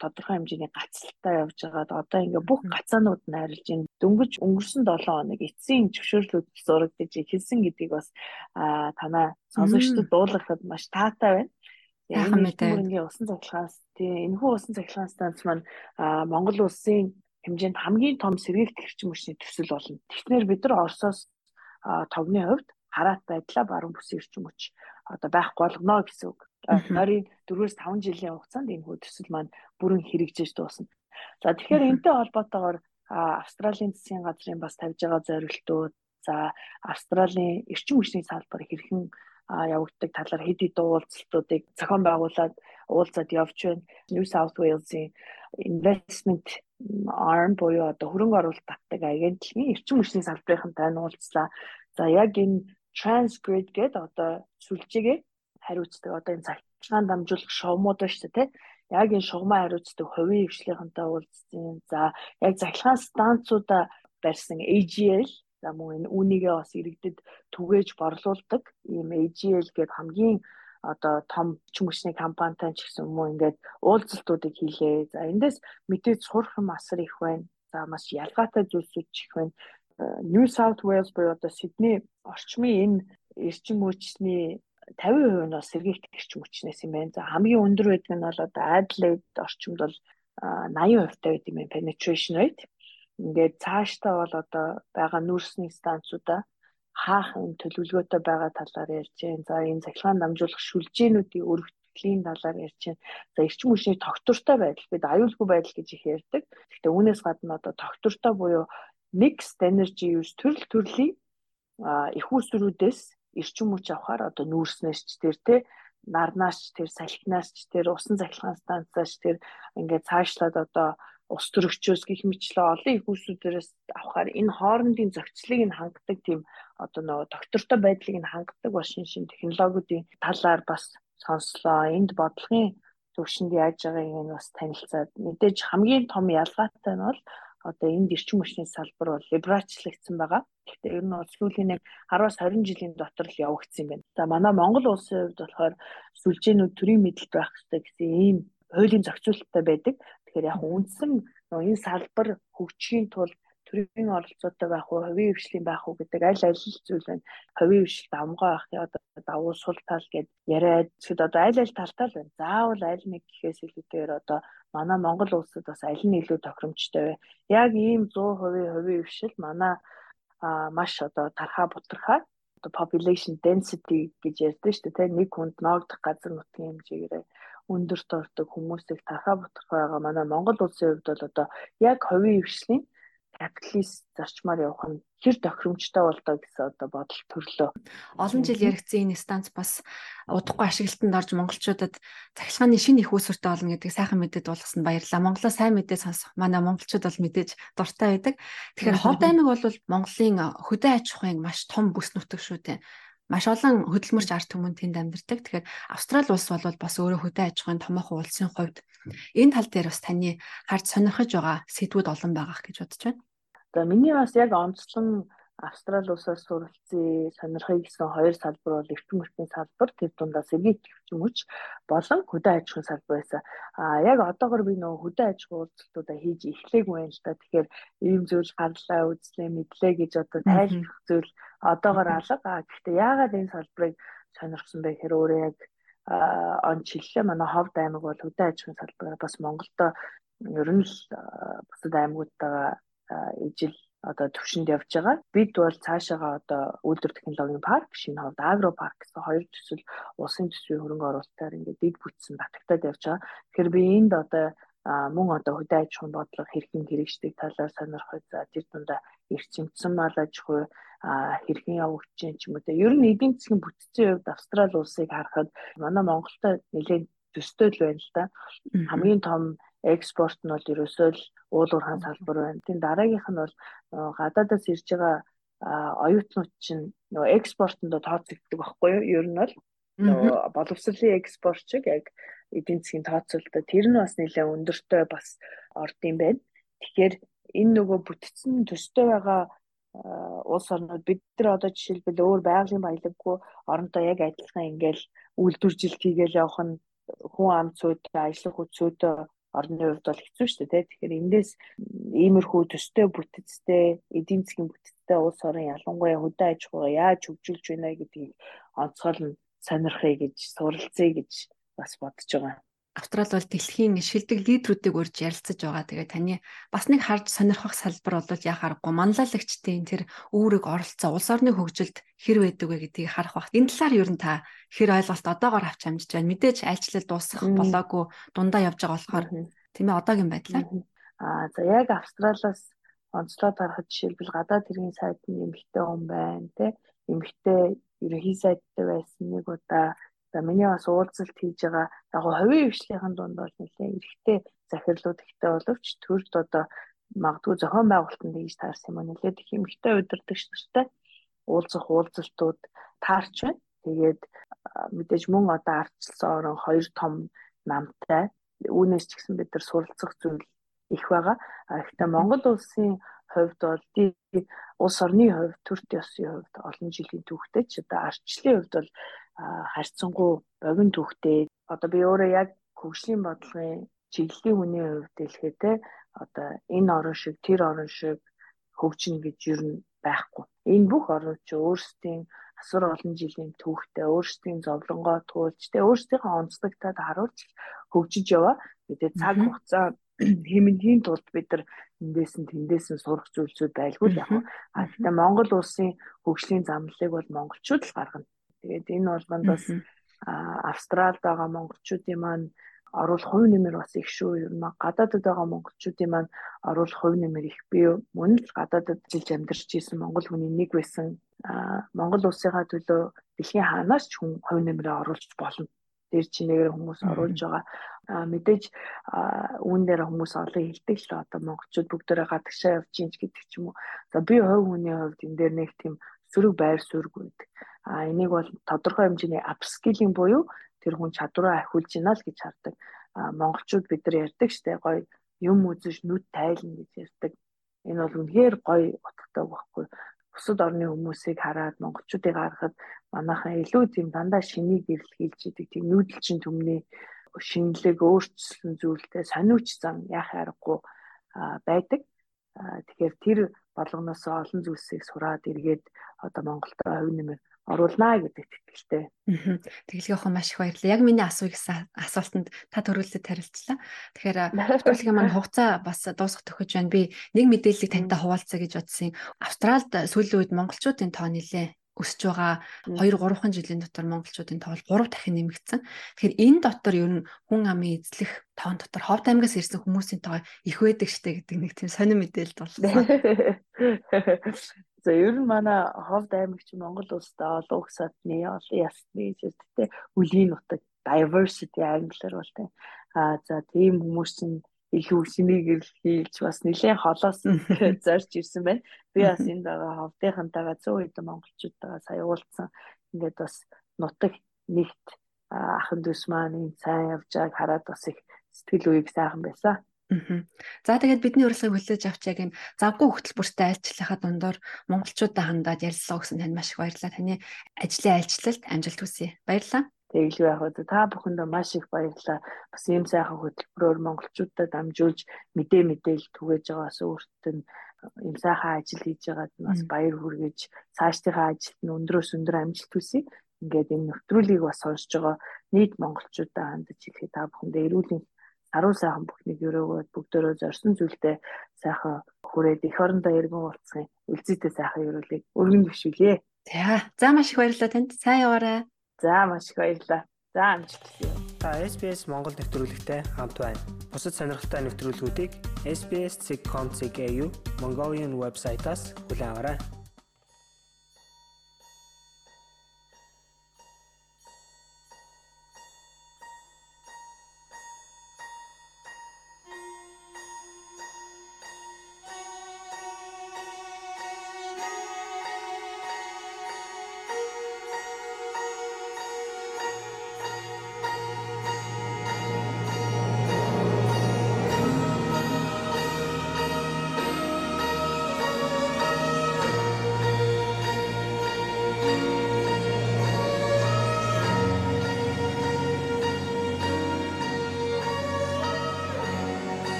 тодорхой хэмжээний гацлалтай явж байгаад одоо ингээ бүх гацаанууд нь арилж ин дөнгөж өнгөрсөн 7 хоног эцсийн зөвшөөрлүүд зурагдаж хэлсэн гэдгийг бас танаа сонсогчдод дуулгахад маш таатай байна. Яахан мэдээ. Бүрэнгийн усан цахилгаан тийм энэхүү усан цахилгаан станц маань Монгол улсын хэмжээнд хамгийн том сэргээлт эрчим хүчний төсөл болно. Тэгэхээр бид нар Оросоос тогны хувьд хараат байдлаа баруун бүсийн эрчим хүч одоо байхгүй болгоно гэсэн үг. Нойрын 4-өөс 5 жилийн хугацаанд энэ хүү төсөл маань бүрэн хэрэгжиж дуусна. За тэгэхээр энэтэй холбоотойгоор Австралийн засгийн газрын бас тавьж байгаа зорилтууд за Австралийн эрчим хүчний салбар хэрхэн явагддаг талаар хэд хэдэн уулзалтуудыг зохион байгуулад уулзаад явж байна. New South Wales-ийн investment arm буюу одоо хөрөнгө оруулалт татдаг агентлагийн эрчим хүчний салбарынхантай уулзлаа. За яг энэ Transgrid гэдэг одоо сүлжээгээ хариуцдаг одоо энэ цахилгаан дамжуулах шовмууд ба шүү дээ яг энэ шугамаа хариуцдаг хувийн хвшлийнхэнтэй уулзсан. За яг захилгаан станцуудаа барьсан AGL За мөн энэ үүнийгээ бас иргэдэд түгээж борлуулдаг ийм AGL гээд хамгийн одоо том хүчний компанитай ч гэсэн уу ингээд уулзалтуудыг хийлээ. За эндээс мэдээж сурах юм асар их байна. За маш ялгаатай зүйлсүүд их байна. Э, New South Wales буюу одоо Сидней орчмын энэ эрчим хүчний 50% нь бол сэргийгдэх эрчим хүчнээс юм байна. За хамгийн өндөр байдаг нь бол одоо Adelaide орчимд бол 80% таа гэдэг юм penetration rate. Ингээд цаашдаа бол одоо байгаа нүүрсний станцуудаа хаах энэ төлөвлөгөөтэй байгаа талаар ярьж байна. За энэ цахилгаан дамжуулах шүлжээнүүдийн өргөтлийн талаар ярьж байна. За эрчим хүчний тогтвортой байдал бид аюулгүй байдал гэж их ярьдаг. Гэхдээ үүнээс гадна одоо тогтвортой буюу mixed energy use төрөл төрлийн их усрүүдээс эрчим хүч авахаар одоо нүүрснээс ч тэр те нарнаас ч тэр салхинаас ч тэр усан цахилгаан станцаас ч тэр ингээд цаашлаад одоо ус төрөгчөөс гих мэтлээ олон их усүүдээс авахаар энэ хоорондын зохицлыг нь хангадаг тийм одоо нөгөө доктортой байдлыг нь хангадаг машин шин технологиудын талаар бас сонслоо. Энд бодлогын төвшөнд яаж байгааг нь бас танилцаад мэдээж хамгийн том ялгаатай нь бол одоо энд эрчим хүчний салбар бол либералчлагдсан байгаа. Гэхдээ ер нь бол сүүлийн нэг 10-аас 20 жилийн дотор л явагдсан юм байна. За манай Монгол улсын хувьд болохоор сүлжээнүүд төрийн мэдлэлт байх хэрэгтэй гэсэн ийм хуулийн зохицуулалттай байдаг. Тэгэхээр яг үндсэн энэ салбар хөгжихийн тулд төрийн оролцоотой байх уу, хувийн хвшлийн байх уу гэдэг аль аль зүйл байна. Хувийн хвшилт амгаа авах яа одоо давуу сул тал гэд яриад тэгэхэд одоо аль аль талтай л байна. Заавал аль нэг гэхээс илүүтэйгээр одоо манай Монгол улсад бас аль нь илүү тохиромжтой вэ? Яг ийм 100% хувийн хвшил манай маш одоо тархаа бутархаа population density гэж ярьдэн шүү дээ нэг хүнд ноогдох газар нутгийн хэмжээгээр өндөрт ордог хүмүүсийг тархаа бутгах байгаа манай Монгол улсын хувьд бол одоо яг хувийн хвшлийн капиталист зарчмаар явах нь хэр тохиромжтой болдоо гэсэн одоо бодол төрлөө. Олон жил яригдсан энэ станц бас удахгүй ашиглалтанд орж монголчуудад цахилгааны шинэ их үүсвэртэй болно гэдэг сайхан мэдээд болгосон баярлалаа. Монголоо сайн мэдээ сонсох манай монголчууд бол мэдээж дуртай байдаг. Тэгэхээр Ховд аймаг бол Монголын хөдөө аж ахуйн маш том бүс нутаг шүү дээ маш олон хөдөлмөрч ард түмэн тэнд амьдардаг. Тэгэхээр Австрали улс бол бас өөрөө хөдөө аж ахуйн томоохон улсын хувьд энэ тал дээр бас таны харж сонирхож байгаа сэдвүүд олон байгаах гэж бодож байна. За миний бас яг онцлон Австрали улсаас суралцсан сонирхыг гэсэн хоёр салбар бол эрчим хүчний салбар тэр дундаа сэргийт эрчим хүч болон хөдөө аж ахуйн салбар байсан. А яг одоогор би нөгөө хөдөө аж ахуйн уулзалтуудаа хийж эхлэегүй байна л да. Тэгэхээр ийм зүйл гарлаа үзлээ мэдлээ гэж одоо тайлбарлах зүйл одоогор алга. А гэхдээ яагаад энэ салбарыг сонирхсон бэ гэхээр өөрөө яг он чиллээ манай ховд аймаг бол хөдөө аж ахуйн салбараар бас Монголдо ер нь л бусад аймагуудтайгаа ижил одоо төвшөнд явж байгаа. Бид бол цаашаага одоо үйлдвэр технологийн парк, шинэ ховд агро парк гэсэн хоёр төсөл улсын төсвийн хөрөнгө оруулалтаар ингээд дэд бүтсэн батагтаад явж байгаа. Тэгэхээр би энд одоо мөн одоо хөдөө аж ахуйн бодлого хэрхэн хэрэгждэг талаар сонирхож за тэр дундаа эрчимцэн мал аж ахуй хэрхэн явагдаж ч юм уу ер нь эдийн засгийн бүтцийн хувьд Австрали улсыг харахад манай Монголтой нэлээд төстэй л байна л да. Хамгийн том экспорт нь бол ерөөсөө л уул уурхайн салбар байна. Тийм дараагийнх нь бол гадаадаас ирж байгаа оюутнууд чинь нөгөө экспортонд тооцогддог байхгүй юу? Ер нь бол нөгөө боловсролын экспорт чиг яг эдийн засгийн тооцоололтод тэр нь бас нэлээд өндөртэй бас орд юм байна. Тэгэхээр энэ нөгөө бүтцэн төстэй байгаа улс орнууд бид нар одоо жишээлбэл өөр байгалийн баялаггүй оронтой яг адилхан ингээл үйлдвэржилт хийгээл явах нь хүн ам цуйд ажиллах хүчүүд орны хувьд бол хэцүү шүү дээ. Тэгэхээр эндээс иймэрхүү төстэй бүтцтэй эдийн засгийн бүтцтэй улс орон ялангуяа хөдөө аж ахуйгаа яаж хөгжүүлж байна гэдгийг онцгойлон сонирхъя гэж суралцъя гэж бас бодож байгаа. Австрали бол дэлхийн шилдэг лидерүүдийг урьж ярилцаж байгаа. Тэгээ таны бас нэг харж сонирхох салбар бол яа харахгүй манлайлагчдын тэр үүрэг оролцоо улс орны хөгжилд хэр байдаг вэ гэдгийг харах бах. Энэ талаар ер нь та хэр ойлголт одоогоор авч амжиж байна. Мэдээж айлчлал дуусах болоогүй дундаа явж байгаа болохоор тийм ээ одоогийн байдлаар. Аа за яг Австралиас онцлоод харахад жишээлбэл гадаад хэргийн сайдын эмэгтэй хүн байна те. Эмэгтэй ерөнхий сайдтай байсан нэг удаа За миний бас уулзалт хийж байгаа яг хувийн хвшлийн дунд бол нэлээ эрэгтэй захирлууд ихтэй боловч төрд одоо магадгүй зохион байгуулалтанд хийж таарсан юм аа нэлээд их эмэгтэй удирдагч нартай уулзах уулзалтууд таарч байна. Тэгээд мэдээж мөн одоо ардчилсан хоёр том намтай үүнээс ч гэсэн бид нар суралцах зүйл их байгаа. Гэхдээ Монгол улсын хувьд бол улс орны хувьд төрт ёсны хувьд олон жилийн түүхтэй ч одоо ардчлалын хувьд бол харьцангуй богино түүхтэй одоо би өөрөө яг хөгжлийн бодлогын чиглэлийн хүний хувьд хэлэхэд те одоо энэ орон шиг тэр орон шиг хөгжинө гэж юу нь байхгүй. Энэ бүх орнууд чи өөрсдийн асар олон жилийн түүхтэй өөрсдийн зовлонгоо туулж тэ өөрсдийнхөө онцлогтойд харуулж хөгжиж яваа. Тэгээд цаг хугацаа хэмнэхийн тулд бид нар эндээс нь тэндээс нь сурах зүйлсүүд байлгүй яг. А гэхдээ Монгол улсын хөгжлийн замналыг бол монголчууд л гаргана. Тэгээд энэ болгонд бас Австралид байгаа монголчуудын маань оруулах хувь нэмэр бас их шүү. Ер нь гадаадд байгаа монголчуудын маань оруулах хувь нэмэр их. Би мөн л гадаадд жилж амьдарч исэн монгол хүний нэг байсан. Монгол улсынхаа төлөө дэлхийн хаанаас ч хүн хувь нэмрээ оруулж болно. Тэр чинь нэгээр хүмүүс оруулж байгаа. Мэдээж үүн дээр хүмүүс олон хэлдэг л одоо монголчууд бүгдээрээ гадагшаа явж ийн гэдэг ч юм уу. За би хувь хүний хувьд энэ дээр нэг тийм сөрөг байр суурь байдаг. А энийг бол тодорхой хэмжээний апскилинг буюу тэр хүн чадвараа ахиулж байна л гэж хардаг. А монголчууд бид нар ярьдаг штэ гоё юм үзэж нүд тайлна гэж ярьдаг. Энэ бол үнэхээр гоё утгатай байхгүй. Бусад орны хүмүүсийг хараад монголчуудыг харахад манайхан илүү тийм дандаа шинийг гэрлэлж идэг тийм нүүдэлчин төмний шинэлэг өөрчлөсөн зүйлтэй сониуч зам яах аргагүй байдаг. Тэгэхээр тэр болгоноос олон зүйлсийг сураад эргээд одоо Монголд хувь нэмэр оруулнаа гэдэгт итгэлтэй. Тэглэгээ хоо маш их баярлалаа. Яг миний асуух гэсэн асуултанд та төрүүлээд тарилчлаа. Тэгэхээр хөтөлбөрийн маань хугацаа бас дуусах төхөж байна. Би нэг мэдээллийг тантай хуваалцаа гэж бодсон. Австралид сүүлийн үед монголчуудын тоо нэлээ өсөж байгаа 2 3хан жилийн дотор монголчуудын тоо 3 дахин нэмэгдсэн. Тэгэхээр энэ дотор ер нь хүн амын эзлэх тоон дотор Ховд аймгаас ирсэн хүмүүсийн тоо их байдаг штэ гэдэг нэг тийм сонир мэдээлэл болсон. За ер нь манай Ховд аймагч Монгол улстай олон угсаатны олон ясны зэрэгтэй үлийн нутаг diversity англиар бол тийм. А за тийм хүмүүс чинь илүү шинийг ирлхийлж бас нэлээд холоос зорж ирсэн байна. Би бас энд байгаа ховдынхантайгаа 100 хэдэн монголчуудтайгаа сая уулзсан. Ингээд бас нутаг нэгт ахын дүүс маань энэ сайн явж байгааг хараад бас их сэтгэл үеийг сайхан байсан. За тэгээд бидний урилгыг хүлээж авч яг энэ завгүй хөтөлбөртэй айлчлахаа дундор монголчуудаа хандаад ярилцлаа гэсэн танд маш их баярлалаа. Таны ажлын айлчлалд амжилт хүсье. Баярлалаа. Тэглүү яг уу та бүхэндээ маш их баярлалаа. Бас ийм сайхан хөтөлбөрөөр монголчуудад дамжуулж мэдээ мэдээлэл түгээж байгаас өөртөө ийм сайхан ажил хийж байгаад бас баяр хүргэж цаашдынхаа ажилд нь өндрөөс өндөр амжилт хүсье. Ингээд энэ нөтрүүлгийг бас сонсож байгаа нийт монголчуудаа хандаж хэлэхэд та бүхэндээ эрүүлийн аруу сайхан бүхнийг өрөөгөө бүгдөө зорсон зүйлдээ сайхан хүрээд эх орондоо иргэн уулзахын үлзийтэй сайхан өрөөлийг өргөн төвшүүлье. За за маш их баярлалаа танд. Сайн яваарай. За маш их баярлалаа. За амжилт хүсье. Та SBS Монгол нэвтрүүлэгтэй хамт байна. Бусад сонирхолтой нэвтрүүлгүүдийг SBS.com.cg-ийн Mongolian вебсайтаас хүлээн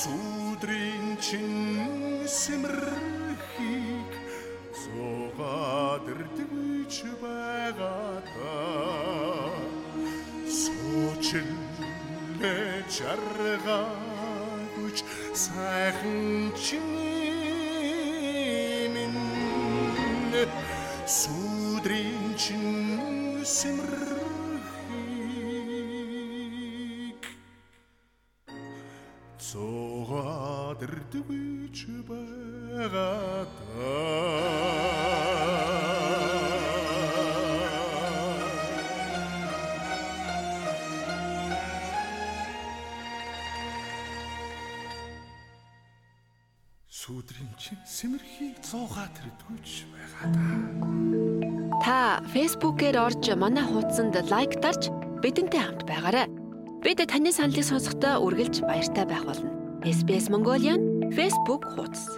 сүдрийн чин симэрхийг зугаадэрдвэж байгаата суучин нэ чаргаач сайхан зугаадэрдвэж байгаата сүдрийн чин симэрхийг зуугаад тэрдгүүч байгаа да. Та Facebook-ээр орж манай хуудсанд лайк дарж бидэнтэй хамт байгаарай. Бид таны саналыг сонсохдоо үргэлж баяртай байх болно. SBS Mongolian Facebook хуудас.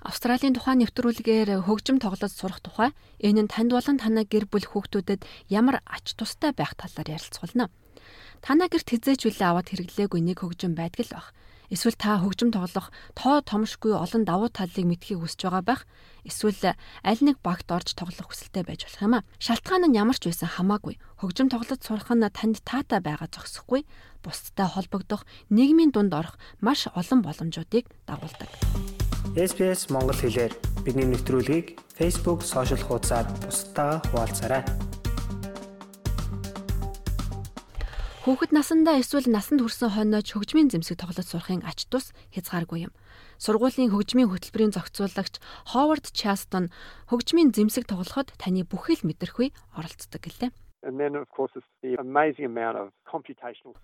Австралийн тухайн нэвтрүүлгээр хөгжим тоглож сурах тухай энэ нь танд болон танай гэр бүл хүүхдүүдэд ямар ач тустай байх талаар ярилцуулна. Танай гэрт хизээч үлээ аваад хэрэглээгүй нэг хөгжим байдаг л баг. Эсвэл та хөгжим тоглох тоо томшгүй олон давуу талыг мэдхийг хүсэж байгаа байх. Эсвэл аль нэг багт орж тоглох хүсэлтэй байж болох юм а. Шалтгаан нь ямар ч байсан хамаагүй. Хөгжим тоглож сурах нь танд таатай байгаа зогсохгүй. Бусдтай холбогдох, нийгмийн дунд орох маш олон боломжуудыг дагуулдаг. SBS Монгол хэлээр бидний нэвтрүүлгийг Facebook сошиал хуудасаар бусдаа хуваалцаарай. Хүүхэд насандаа эсвэл насанд хүрсэн хойноож хөгжмийн зэмсэг тоглож сурахын ач тус хязгааргүй юм. Сургуулийн хөгжмийн хөтөлбөрийн зохицуулагч Ховард Частон хөгжмийн зэмсэг тоглоход таны бүхэл мэдрэхүй оролцдог гэлээ.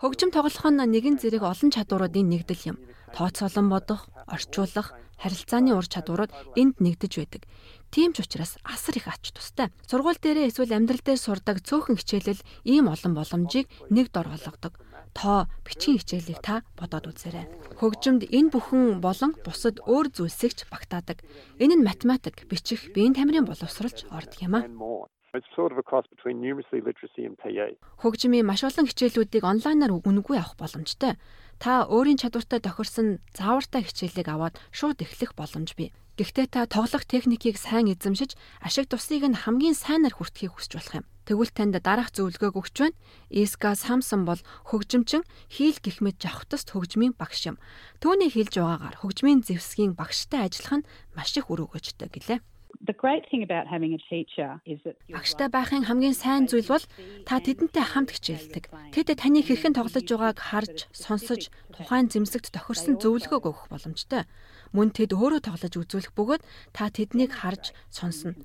Хөгжим тоглох нь нэгэн зэрэг олон чадваруудын нэгдэл юм. Тооцоолон бодох, орчуулах, харилцааны ур чадварууд энд нэгдэж байдаг. Тийм ч учраас асар их ач тустай. Сургууль дээрээ эсвэл амьдрал дээр сурдаг цөөхөн хичээлэл ийм олон боломжийг нэг дор болгодог. Тоо бичгийн хичээлийг та бодоод үзээрэй. Хөгжимд энэ бүхэн болон бусад өөр зүйлсийг ч багтаадаг. Энэ нь математик, бичих, биеийн тамирын боловсролч ордог юм а. and more. It's sort of a cross between numeracy, literacy and PE. Хөгжмийн маш олон хичээлүүдийг онлайнаар үнэгүй авах боломжтой. Та өөрийн чадвартай тохирсон заавартай хичээлийг аваад шууд эхлэх боломж бий. Гэхдээ та тоглох техникийг сайн эзэмшиж, ашиг тусыг нь хамгийн сайнаар хүртэхийг хүсч болох юм. Тэгвэл танд дараах зөвлөгөөг өгч байна. Иска Самсон бол хөгжимчин хийл гих мэд жавхтаст хөгжмийн багш юм. Түүний хэлж байгаагаар хөгжмийн зэвсгийн багштай ажиллах нь маш их үр өгөөжтэй гэлээ. The great thing about having a teacher is that you Багштай байхын хамгийн сайн зүйл бол та тэдэнтэй хамт хичээлдэг. Тэд таны хэрхэн тоглож байгааг харж, сонсож, тухайн зэмсэгт тохирсон зөвлөгөөг өгөх боломжтой. Мөн тэд өөрөө тоглож үзүүлэх бөгөөд та тэднийг харж, сонсно.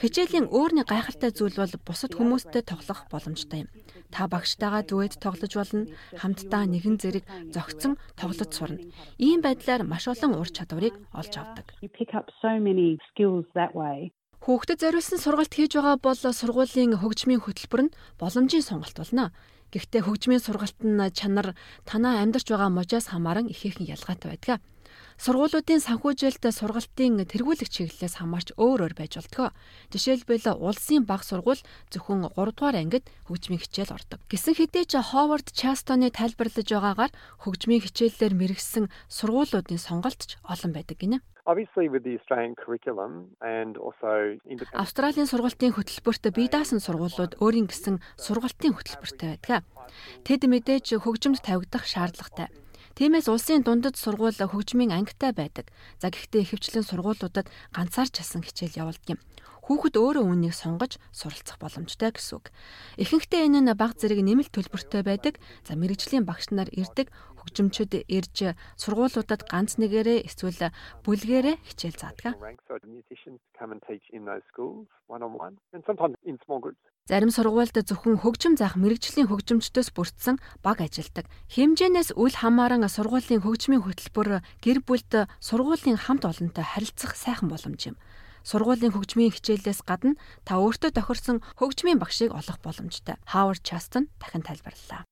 Хичээлийн өөрний гайхалтай зүйл бол бусад хүмүүстэй тоглох боломжтой юм. Та багштайгаа дүэд тоглож болно, хамтдаа нэгэн зэрэг зогцсон тоглож сурна. Ийм байдлаар маш олон ур чадварыг олж авдаг. Хүүхдэд зориулсан сургалт хийж байгаа бол сургуулийн хөгжмийн хөтөлбөр нь боломжийн сонголт болно. Гэхдээ хөгжмийн сургалт нь чанар танаа амьдарч байгаа мужаас хамааран ихээхэн ялгаатай байдаг. Сургуулиудын санхүүжилт сургалтын тэргүүлэх чиглэлээс хамаарч өөр өөр байж болтгоо. Жишээлбэл улсын баг сургууль зөвхөн 3 дугаар ангид хөгжмийн хичээл ордог. Гэсэн хэдий ч Ховард Частоны тайлбарлаж байгаагаар хөгжмийн хичээллэр мэрэгсэн сургуулиудын сонголт ч олон байдаг гинэ. Obviously with the Australian curriculum and also Австралийн сургалтын хөтөлбөрт бие даасан сургуулиуд өөрийн гэсэн сургалтын хөтөлбөртэй байдаг. Тэд мэдээж хөгжимд тавигдах шаардлагатай. Тиймээс улсын дундад сургууль хөгжмийн ангитай байдаг. За гэхдээ ихэвчлэн сургуулиудад ганцаар часан хичээл явуулдаг юм хүүхэд өөрөө үүнийг сонгож суралцах боломжтой гэсэн үг. Ихэнхдээ энэ нь баг зэрэг нэмэлт төлбөртэй байдаг. За мэрэгжлийн багш нар ирдэг хөгжимчд ирж сургуулиудад ганц нэгээрээ эсвэл бүлгээрээ хичээл заадаг. Зарим сургуульд зөвхөн хөгжим заах мэрэгжлийн хөгжимчдөөс бүрдсэн баг ажилдаг. Хэмжээнээс үл хамааран сургуулийн хөгжмийн хөтөлбөр гэр бүлд сургуулийн хамт олонтой харилцах сайхан боломж юм сургуулийн хөгжмийн хичээлээс гадна та өөртөө тохирсон хөгжмийн багшийг олох боломжтой. Howard Chaston дахин тайлбарллаа.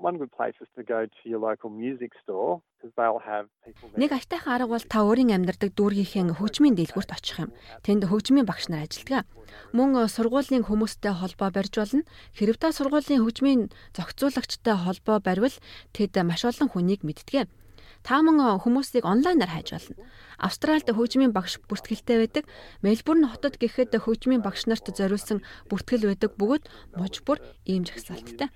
One good place is to go to your local music store because they'll have people Нэг аятайхан арга бол та өөрийн амьдардаг дүүргийнхээ хөгжмийн дэлгүүрт очих юм. Тэнд хөгжмийн багш нар ажилладаг. Мөн сургуулийн хүмүүстэй холбоо барьж болно. Хэрв та сургуулийн хөгжмийн зохицуулагчтай холбоо барьвал тэд маш олон хүнийг мэддэг. Та мөн хүмүүсийг онлайнаар хайж болно. Австральд хөгжмийн багш бүртгэлтэй байдаг. Мельбурн хотод гэхэд хөгжмийн багш нарт зориулсан бүртгэл байдаг бөгөөд муж бүр ийм жагсаалттай.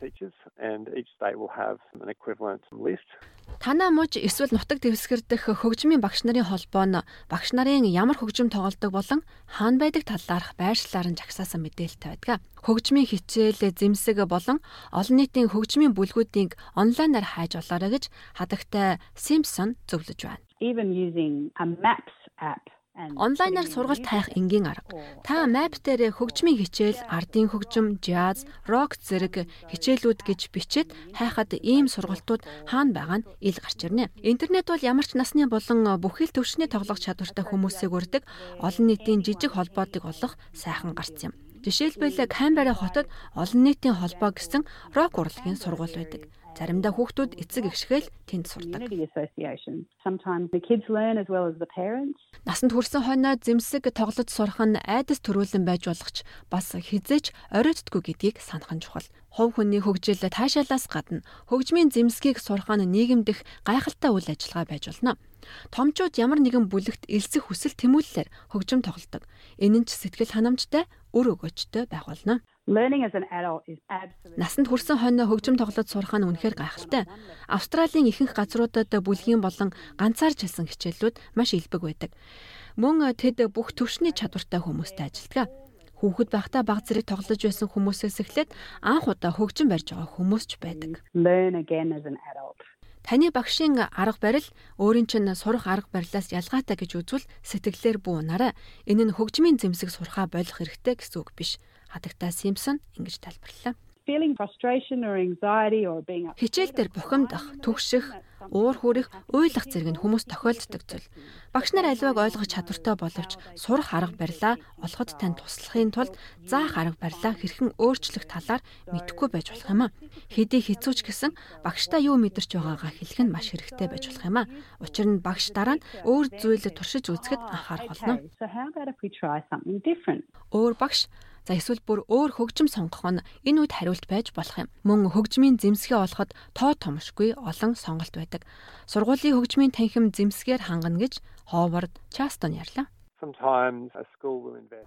Танаа муж эсвэл нутаг дэвсгэр дэх хөгжмийн багш нарын холбоо нь багш нарын ямар хөгжим тоглодог болон хаана байдаг талаарх байршлаар нь жагсаасан мэдээлэлтэй байдаг. Хөгжмийн хичээл, зэмсэг болон олон нийтийн хөгжмийн бүлгүүдийг онлайнаар хайж олоорой гэж хадагтай Simpson зөвлөж байна. Even using a Maps app Онлайнаар сургалт хайх энгийн арга. Та мап дээр хөгжмийн хичээл, ардын хөгжим, jazz, rock зэрэг хичээлүүд гэж бичээд хайхад ийм сургалтууд хаана байгаа нь ил гарч ирнэ. Интернет бол ямар ч насны болон бүхэл төвшний тоглох чадвартай хүмүүсийг үрдэг олон нийтийн жижиг холбоодыг олох сайхан гарц юм. Жишээлбэл Камбера хотод олон нийтийн холбоо гэсэн рок урлагийн сургууль байдаг. Заримдаа хүүхдүүд эцэг эгшгээл тэнд сурдаг. Насанд хүрсэн хойноо зэмсэг тоглож сурах нь айдас төрүүлэн байж болох ч бас хизээч оройтдгүй гэдгийг санах нь чухал. Хувь хүний хөгжил таашаалаас гадна хөгжмийн зэмсгийг сурах нь нийгэмдэх гайхалтай үйл ажиллагаа байж болно. Томчууд ямар нэгэн бүлэгт элсэх хүсэл тэмүүлэлээр хөгжим тоглодог. Энэ нь ч сэтгэл ханамжтай, өр өгөөжтэй байх болно. Learning as an adult is absolutely Насанд хүрсэн хойно хөгжим тоглож сурах нь үнэхээр гайхалтай. Австралийн ихэнх газруудад бүлгийн болон ганцаар жилсэн хичээлүүд маш илбэг байдаг. Мөн тэд бүх төвшний чадвартай хүмүүстэй ажилладаг. Хүүхэд байхдаа баг зэрэг тоглож байсан хүмүүсээс эхлээд анх удаа хөгжим барьж байгаа хүмүүс ч байдаг. Таны багшийн арга барил өөрийн чинь сурах арга барилаас ялгаатай гэж үзвэл сэтгэлээр бүү унаарай. Энэ нь хөгжмийн зэмсэг сурхаа болох хэрэгтэй гэсэн үг биш. Хадагта Симпсон ингэж upset. Хичээл дээр бухимдах, түгших, уур хүрэх, уйлах зэрэг нь хүмүүс тохиолддог зүйл. Багш нар аливааг ойлгох чадвартай боловч сурах арга барилаа олоход тань туслахын тулд заах арга барилаа хэрхэн өөрчлөх талаар мэдэхгүй байж болох юм а. Хэдий хэцүүч гэсэн багштай юу мэдэрч байгаагаа хэлэх нь маш хэрэгтэй байж болох юм а. Учир нь багш дараа нь өөр зүйл туршиж үзэхэд анхаарах болно. Өөр багш За эсвэл бүр өөр хөгжим сонгох нь энэ үед хариулт байж болох юм. Мөн хөгжмийн зэмсгээ олоход тоо томшгүй олон сонголт байдаг. Сургуулийн хөгжмийн танхим зэмсгээр хангана гэж Ховард Частон ярьлаа.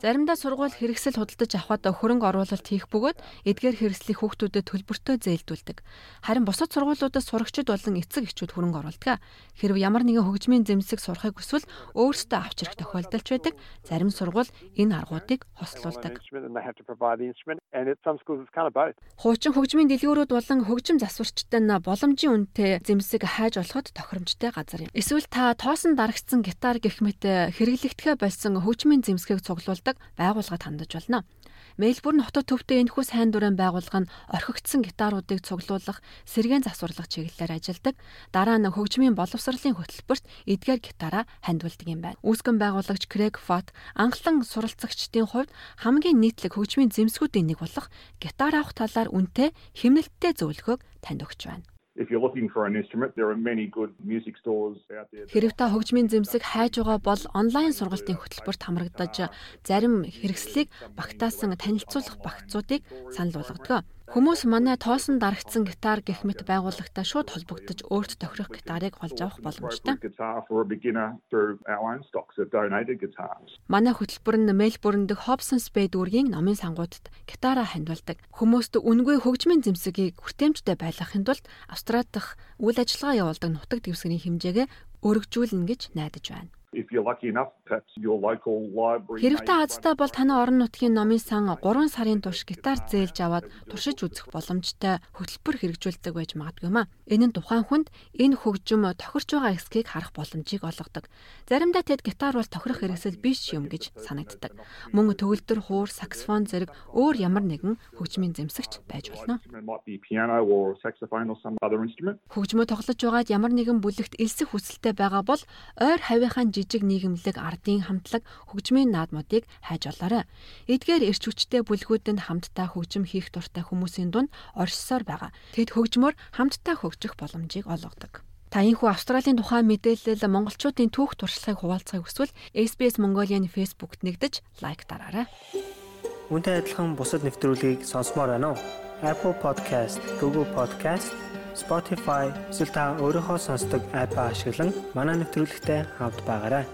Заримдаа сургууль хэрэгсэл худалдаж авахад хөрөнгө оруулалт хийх бөгөөд эдгээр хэрэгслийг хүүхдүүдэд төлбөртөө зээлдүүлдэг. Харин бусад сургуулиудад сурагчид болон эцэг эхчүүд хөрөнгө оруулдаг. Хэрв ямар нэгэн хөгжмийн зэмсэг сурахыг хүсвэл өөрсдөө авч ирэх тохиолдолч байдаг. Зарим сургууль энэ аргуудыг хослуулдаг. Хуучин хөгжмийн дэлгүүрүүд болон хөгжим засварчтай нь боломжийн үнэтэй зэмсэг хайж олоход тохиромжтой газар юм. Эсвэл та тоосон дарагдсан гитар гэх мэт хэрэглэгдэхэ байсан хөгжмийн зэмсгийг цуглуулдаг байгууллагад хандаж болно. Мельбурн хотод төвтэй энэхүү сайн дурын байгууллага нь орхигдсон гитаруудыг цуглуулах, сэргээн засварлах чиглэлээр ажилладаг. Дараа нь хөгжмийн боловсролын хөтөлбөрт эдгээр гитараа хандуулдаг юм байна. Үүсгэн байгуулагч Крэг Фот анхлан суралцагчдын хувьд хамгийн нийтлэг хөгжмийн зэмсгүүдийн нэг болох гитар авах талаар үнэтэй хэмнэлттэй зөвлөгөөг танд өгч байна. If you're looking for an instrument, there are many good music stores out there. Хэрэг та хөгжмийн зэмсэг хайж байгаа бол онлайн сургалтын хөтөлбөрт хамрагдаж зарим хэрэгслийг багтаасан танилцуулах багцуудыг санал болгодог. Хүмүүс манай тоосон дарагдсан гитар гэх мэт байгууллагатай шууд холбогдож өөрт тохирох гитарыг олж авах боломжтой. Манай хөтөлбөр нь Мельбурн дэх Hobson Spade дүүргийн номын сангуудад гитараа хандуулдаг. Хүмүүст үнгүй хөгжмийн зэмсэгийг хүртээмжтэй байлгахын тулд Австрали дахь үйл ажиллагаа явуулдаг нутаг дэвсгэрийн хэмжээгээ өргөжүүлнэ гэж найдаж байна. If you're lucky enough, perhaps your local library. Хэрэг та азтай бол таны орон нутгийн номын сан 3 сарын турш гитар зээлж аваад туршиж үзэх боломжтой хөтөлбөр хэрэгжүүлдэг байж магадгүй юм а. Энэ нь тухайн хүнд энэ хөгжим тохирч байгаа эсхийг харах боломжийг олгодог. Заримдаа тэд гитар бол тохирох хэрэгсэл биш юм гэж санагддаг. Мөн төгөлдөр, хуур, саксофон зэрэг өөр ямар нэгэн хөгжмийн зэмсэгч байж болно. Хөгжмөө тоглож байгаад ямар нэгэн бүлэгт элсэх хүсэлтэй байгаа бол ойр хавийнхаа жижиг нийгэмлэг ардын хамтлаг хөгжмийн наадмуудыг хайж олоорой. Эдгээр эрч хүчтэй бүлгүүдэнд хамтдаа хөгжим хийх дуртай хүмүүсийн дунд оршсоор байгаа. Тэд хөгжмөөр хамтдаа хөгжих боломжийг олгодог. Та энэхүү Австралийн тухай мэдээлэл монголчуудын түүх туршлагыг хуваалцахыг хүсвэл SBS Mongolian Facebook-т нэгдэж лайк дараарай. Үүнтэй адилхан бусад нэвтрүүлгийг сонсомоор байна уу? Apple Podcast, Google Podcast Spotify эсвэл та өөрийнхөө сонсдог апп ашиглан манай нэвтрүүлэгтэй хавд байгаарай.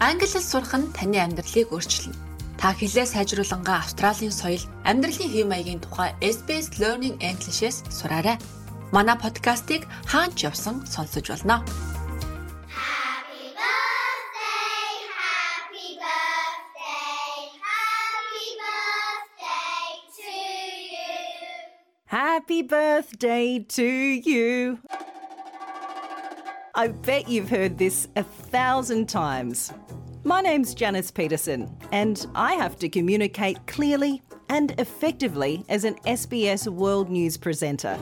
Англи хэл сурах нь таны амьдралыг өөрчилнө. Та хэлээ сайжруулангаа Австралийн соёл, амьдралын хэв маягийн тухай SBS Learning English-с сураарай. Манай подкастыг хаач явсан сонсож болно. Happy birthday to you. I bet you've heard this a thousand times. My name's Janice Peterson, and I have to communicate clearly and effectively as an SBS World News presenter.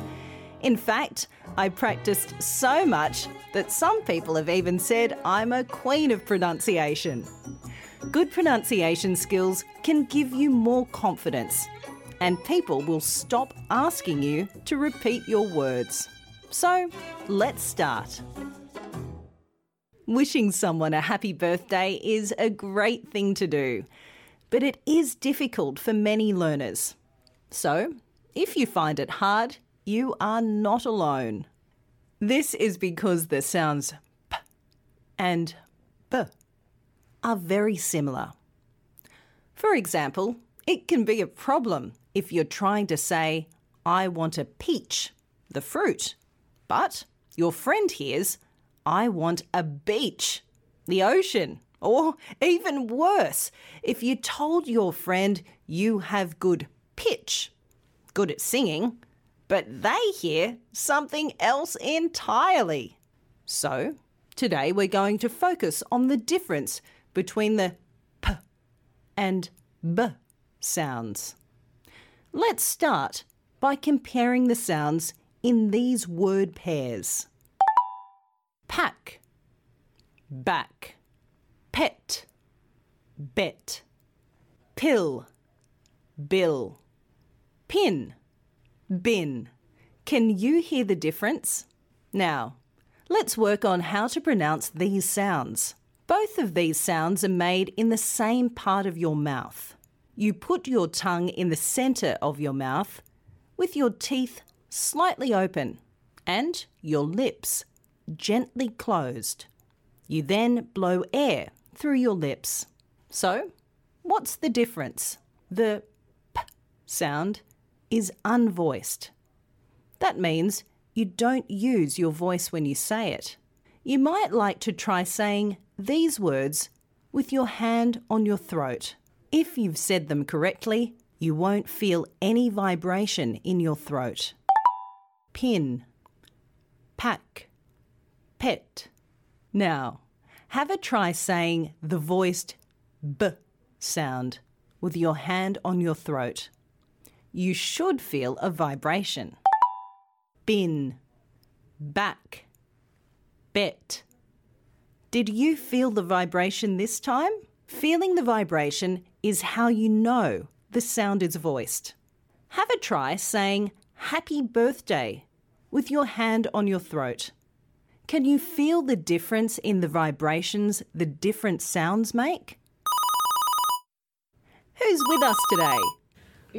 In fact, I practiced so much that some people have even said I'm a queen of pronunciation. Good pronunciation skills can give you more confidence and people will stop asking you to repeat your words. So, let's start. Wishing someone a happy birthday is a great thing to do, but it is difficult for many learners. So, if you find it hard, you are not alone. This is because the sounds p and b are very similar. For example, it can be a problem if you're trying to say, I want a peach, the fruit, but your friend hears, I want a beach, the ocean. Or even worse, if you told your friend you have good pitch, good at singing, but they hear something else entirely. So, today we're going to focus on the difference between the p and b sounds. Let's start by comparing the sounds in these word pairs pack, back, pet, bet, pill, bill, pin, bin. Can you hear the difference? Now, let's work on how to pronounce these sounds. Both of these sounds are made in the same part of your mouth. You put your tongue in the centre of your mouth with your teeth slightly open and your lips gently closed. You then blow air through your lips. So, what's the difference? The p sound is unvoiced. That means you don't use your voice when you say it. You might like to try saying these words with your hand on your throat. If you've said them correctly, you won't feel any vibration in your throat. Pin, pack, pet. Now, Have a try saying the voiced b sound with your hand on your throat. You should feel a vibration. Bin, back, bet. Did you feel the vibration this time? Feeling the vibration is how you know the sound is voiced. Have a try saying happy birthday with your hand on your throat. Can you feel the difference in the vibrations the different sounds make? Who's with us today?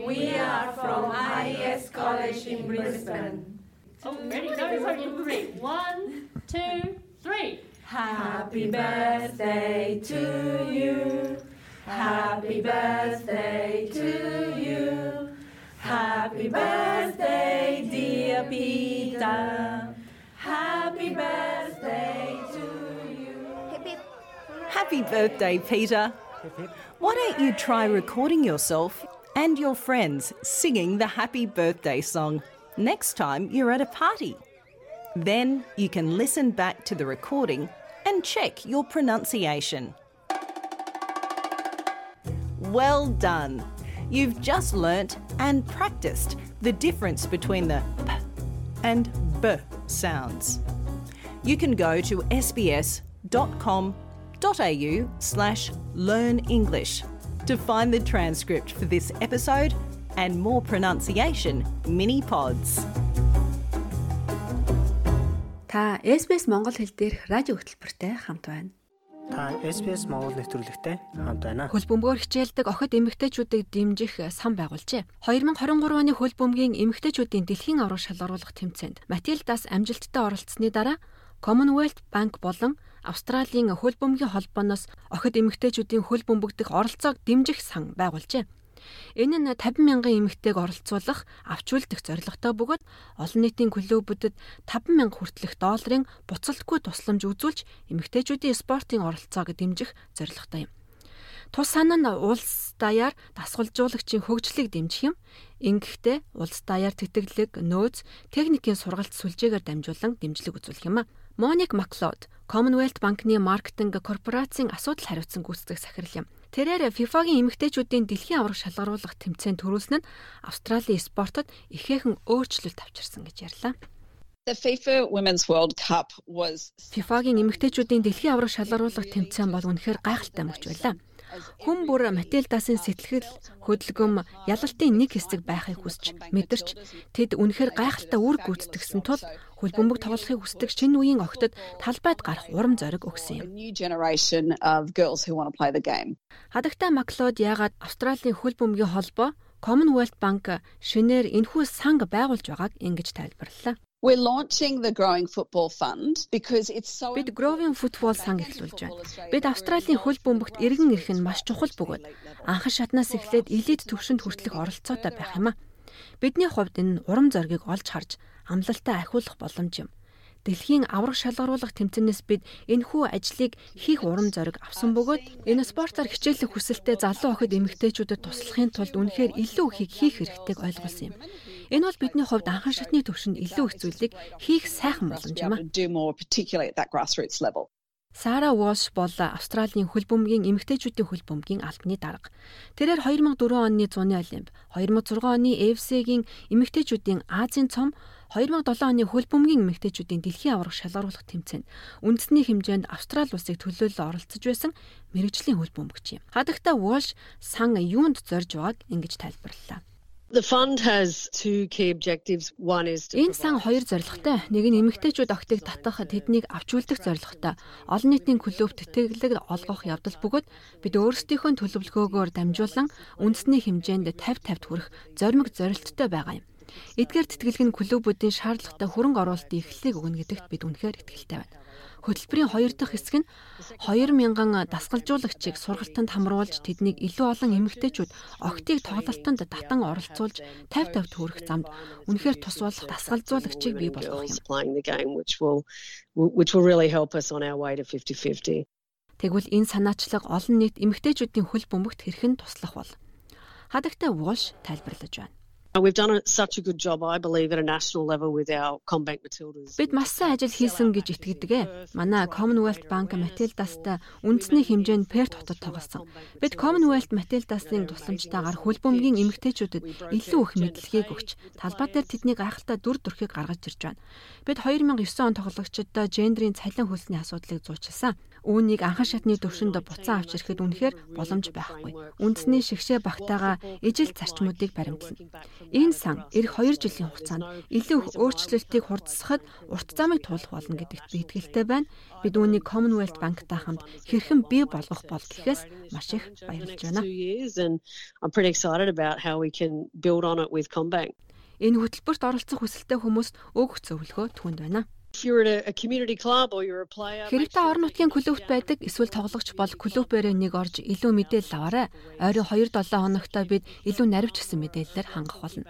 We are from IES College in Brisbane. Oh, ready? Go, go, three. One, two, three. Happy birthday to you. Happy birthday to you. Happy birthday, dear Peter. Happy birthday to you. Happy birthday, Peter. Why don't you try recording yourself and your friends singing the happy birthday song next time you're at a party? Then you can listen back to the recording and check your pronunciation Well done! You've just learnt and practiced the difference between the p and b sounds. You can go to sbs.com.au slash learn English to find the transcript for this episode and more pronunciation mini pods. Та SBS Монгол хэл дээрх радио хөтөлбөртэй хамт байна. Та SBS Монгол нэвтрүүлэгтэй хамт байна. Хөл бөмбөөр хичээлдэг охид эмэгтэйчүүдийг дэмжих сан байгуулжээ. 2023 оны хөл бөмбөгийн эмэгтэйчүүдийн дэлхийн авраг шалгаруулах тэмцээнд Матилдас амжилттай оролцсны дараа Commonwealth Bank болон Австралийн хөл бөмбөгийн холбооноос охид эмэгтэйчүүдийн хөл бөмбөгдөх оролцоог дэмжих сан байгуулжээ. Энэ нь 50 мянган эмэгтэйг оролцуулах, авч үлдэх зорилготой бөгөөд олон нийтийн клубүүдэд 50 мянга хүртэлх долларын буцалтгүй тусламж үзүүлж эмэгтэйчүүдийн спортын оролцоог дэмжих зорилготой юм. Тус санаа нь улс даяар дасгалжуулагчийн хөгжлийг дэмжих юм. Ингэхдээ улс даяар тэтгэлэг, нөөц, техникийн сургалт сүлжээгээр дамжуулан дэмжлэг үзүүлэх юм а. Моник Маклод Commonwealth банкны маркетинг корпорацийн асуудал хариуцсан гүйцэтгэх сахирал юм. Тэрээр FIFA-гийн эмэгтэйчүүдийн дэлхийн авраг шалгаруулах тэмцээнд төрүүлсэн нь Австралийн спортод ихээхэн өөрчлөлт авчирсан гэж ярьлаа. The FIFA Women's World Cup was FIFA-гийн эмэгтэйчүүдийн дэлхийн авраг шалгаруулах тэмцээн бол үнэхээр гайхалтай мөч байлаа. Хүн бүр Матилдасын сэтгэл хөдөлгөм ялалтын нэг хэсэг байхыг хүсч мэдэрч тэд үнэхээр гайхалтай үр гүйцэтгэсэн тул хөл бөмбөг тоглохыг хүсдэг шинэ үеийн охидод талбайд гарах урам зориг өгсөн юм. Хадагтай Маклод яагаад Австралийн хөл бөмбөгийн холбоо Commonwealth Bank шинээр энэхүү санг байгуулж байгааг ингэж тайлбарллаа. We're launching the Growing Football Fund because it's so Бид Growing Football сан эхлүүлж байна. Бид Австралийн хөл бөмбөгт иргэн ирэх нь маш чухал бөгөөд анхан шатнаас эхлээд элит төвшөнд хүртэлх оролцоотой байх юм а. Бидний хувьд энэ урам зоригийг олж харж амлалтаа ахиулах боломж юм. Дэлхийн авраг шалгаруулах тэмцэнээс бид энэхүү ажлыг хийх урам зориг авсан бөгөөд энэ спортоор хичээлэх хүсэлтэй залуу охид эмэгтэйчүүдэд туслахын тулд үнэхээр илүү ихийг хийх хэрэгтэйг ойлгуулсан юм. Энэ бол бидний хувьд анхан шатны төвшөнд илүү их зүйлийг хийх сайхан боломж юм а. Сара Волш бол Австралийн хөл бөмбөгийн эмэгтэйчүүдийн хөл бөмбөгийн албаны дарга. Тэрээр 2004 оны зуны олимп, 2006 оны AFC-гийн эмэгтэйчүүдийн Азийн цом 2007 оны хөл бөмбөгийн эмэгтэйчүүдийн дэлхийн аврах шалгаруулах тэмцээнд үндэсний хэмжээнд Австрали улсыг төлөөлөл оролцож байсан мэрэгжлийн хөл бөмбөгч юм. Хадагта Волш сан юунд зорж байгааг ингэж тайлбарллаа. The fund has two key objectives. One is Энэ сан хоёр зорилготой. Нэг нь эмэгтэйчүүд охтыг татах, тэднийг авч үлдэх зорилготой. Олон нийтийн клуб тэтгэлэг олгох явдал бөгөөд бид өөрсдийнхөө төлөвлөгөөгөөр дамжуулан үндэсний хэмжээнд 50 50 хүрэх зоримог зорилттой байгаа юм. Эдгээр тэтгэлэг нь клубүүдийн шаардлагатай хөрөнгө оруулалтын эхлэлийг өгнө гэдэгт бид үнэхээр итгэлтэй байна. Хөтөлбөрийн хоёр дахь хэсэг нь 2000 дасгалжуулагчийг сургалтанд хамруулж тэднийг илүү олон эмэгтэйчүүд октыг тоглолтонд татан оролцуулж 50 50 төгрөх замд үнэхээр тус болох дасгалжуулагчийг бий болгох юм. Тэгвэл энэ санаачлаг олон нийт эмэгтэйчүүдийн хөл бөмбөгт хэрхэн туслах бол? Хадагтай Walsh тайлбарлаж байна. We've done such a good job, I believe, at a national level with our Combank Matildas. Бид маш сайн ажил хийсэн гэж итгэдэг. Манай Commonwealth Bank Matildas-тай үндэсний хэмжээнд Perth хотод тоглосон. Бид Commonwealth Matildas-ын тусламжтайгаар хөлбөмбөгийн эмэгтэйчүүдэд илүү их мэдлэгийг өгч талбай дээр тэдний гайхалтай дүр төрхийг гаргаж ирж байна. Бид 2009 он тоглогчдод гендрийн цалин хөлсний асуудлыг зуучласан. Үүнийг анхан шатны төвшөнд буцаан авч ирэхэд үнэхээр боломж байхгүй. Үндэсний шигшээ багтаага ижил зарчмуудыг баримтлана. Энэ сан эх 2 жилийн хугацаанд илүү их өөрчлөлтийг хурдсахад урт замыг туулах болно гэдэгт би итгэлтэй байна. Бид үүнийг Commonwealth Bank-тай хамт хэрхэн бий болгох бол гэхээс маш их баярлж байна. Энэ хөтөлбөрт оролцох хүсэлтэй хүмүүст өгөх зөвлөгөө түүнд байна. Хэрэгтэй орон нутгийн клубт байдаг эсвэл тоглогч бол клубээрээ нэг орж илүү мэдээлэл аваарай. Ойрын 2-7 хоногтой бид илүү наривчсан мэдээллээр хангах болно.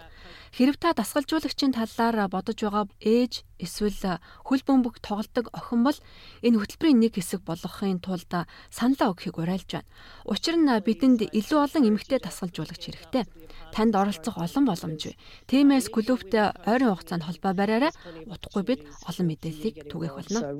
Хэрв та дасгалжуулагчийн талаар бодож байгаа ээж эсвэл хөл бөмбөг тоглодог охин бол энэ хөтөлбөрийн нэг хэсэг болгохын тулд саналаа өгөхийг уриалж байна. Учир нь бидэнд илүү олон эмэгтэй дасгалжуулагч хэрэгтэй. Танд оролцох олон боломж бий. Тиймээс клубтэй ойрын хугацаанд холбоо бариарай. Утгагүй бид олон мэдээллийг түгээх болно.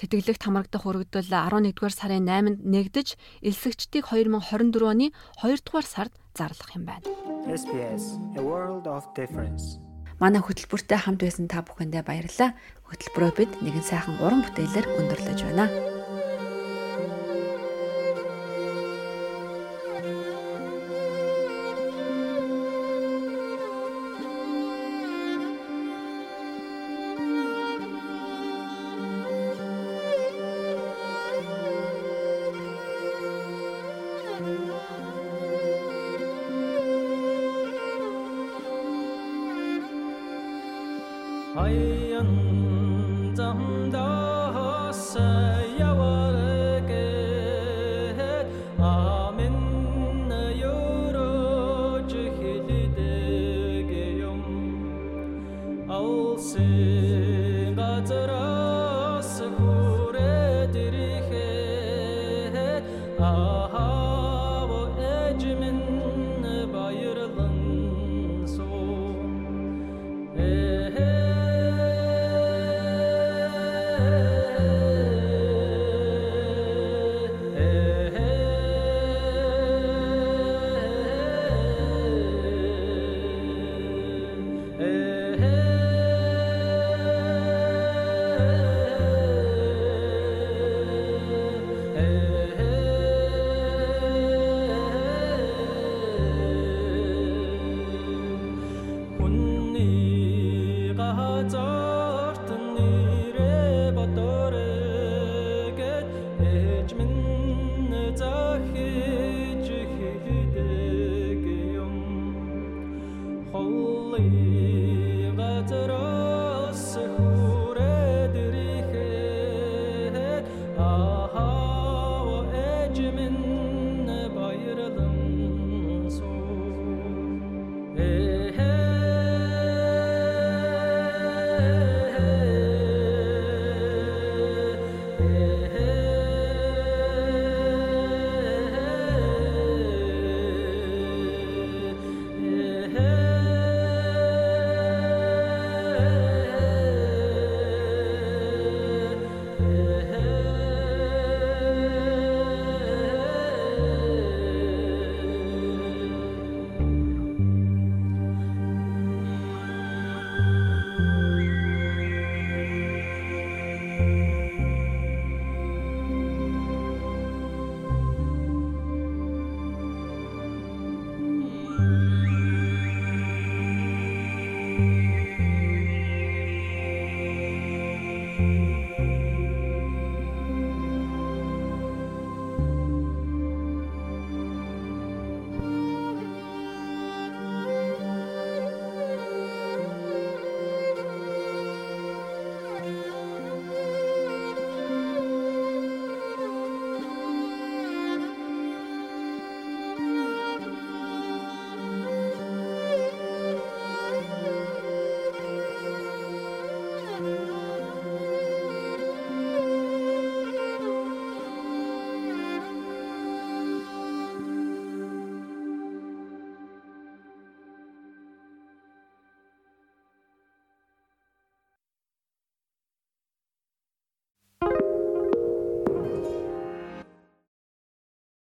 Тэтгэлэгт хамрагдах өргөдөл 11-р сарын 8-нд нэгдэж, элсэгчдийг 2024 оны 2 дугаар сард зарлах юм байна. SBS A World of Difference. Манай хөтөлбөртэй хамт байсан та бүхэндээ баярлалаа. Хөтөлбөрөө бид нэгэн сайхан уран бүтээлээр өндөрлөж байна.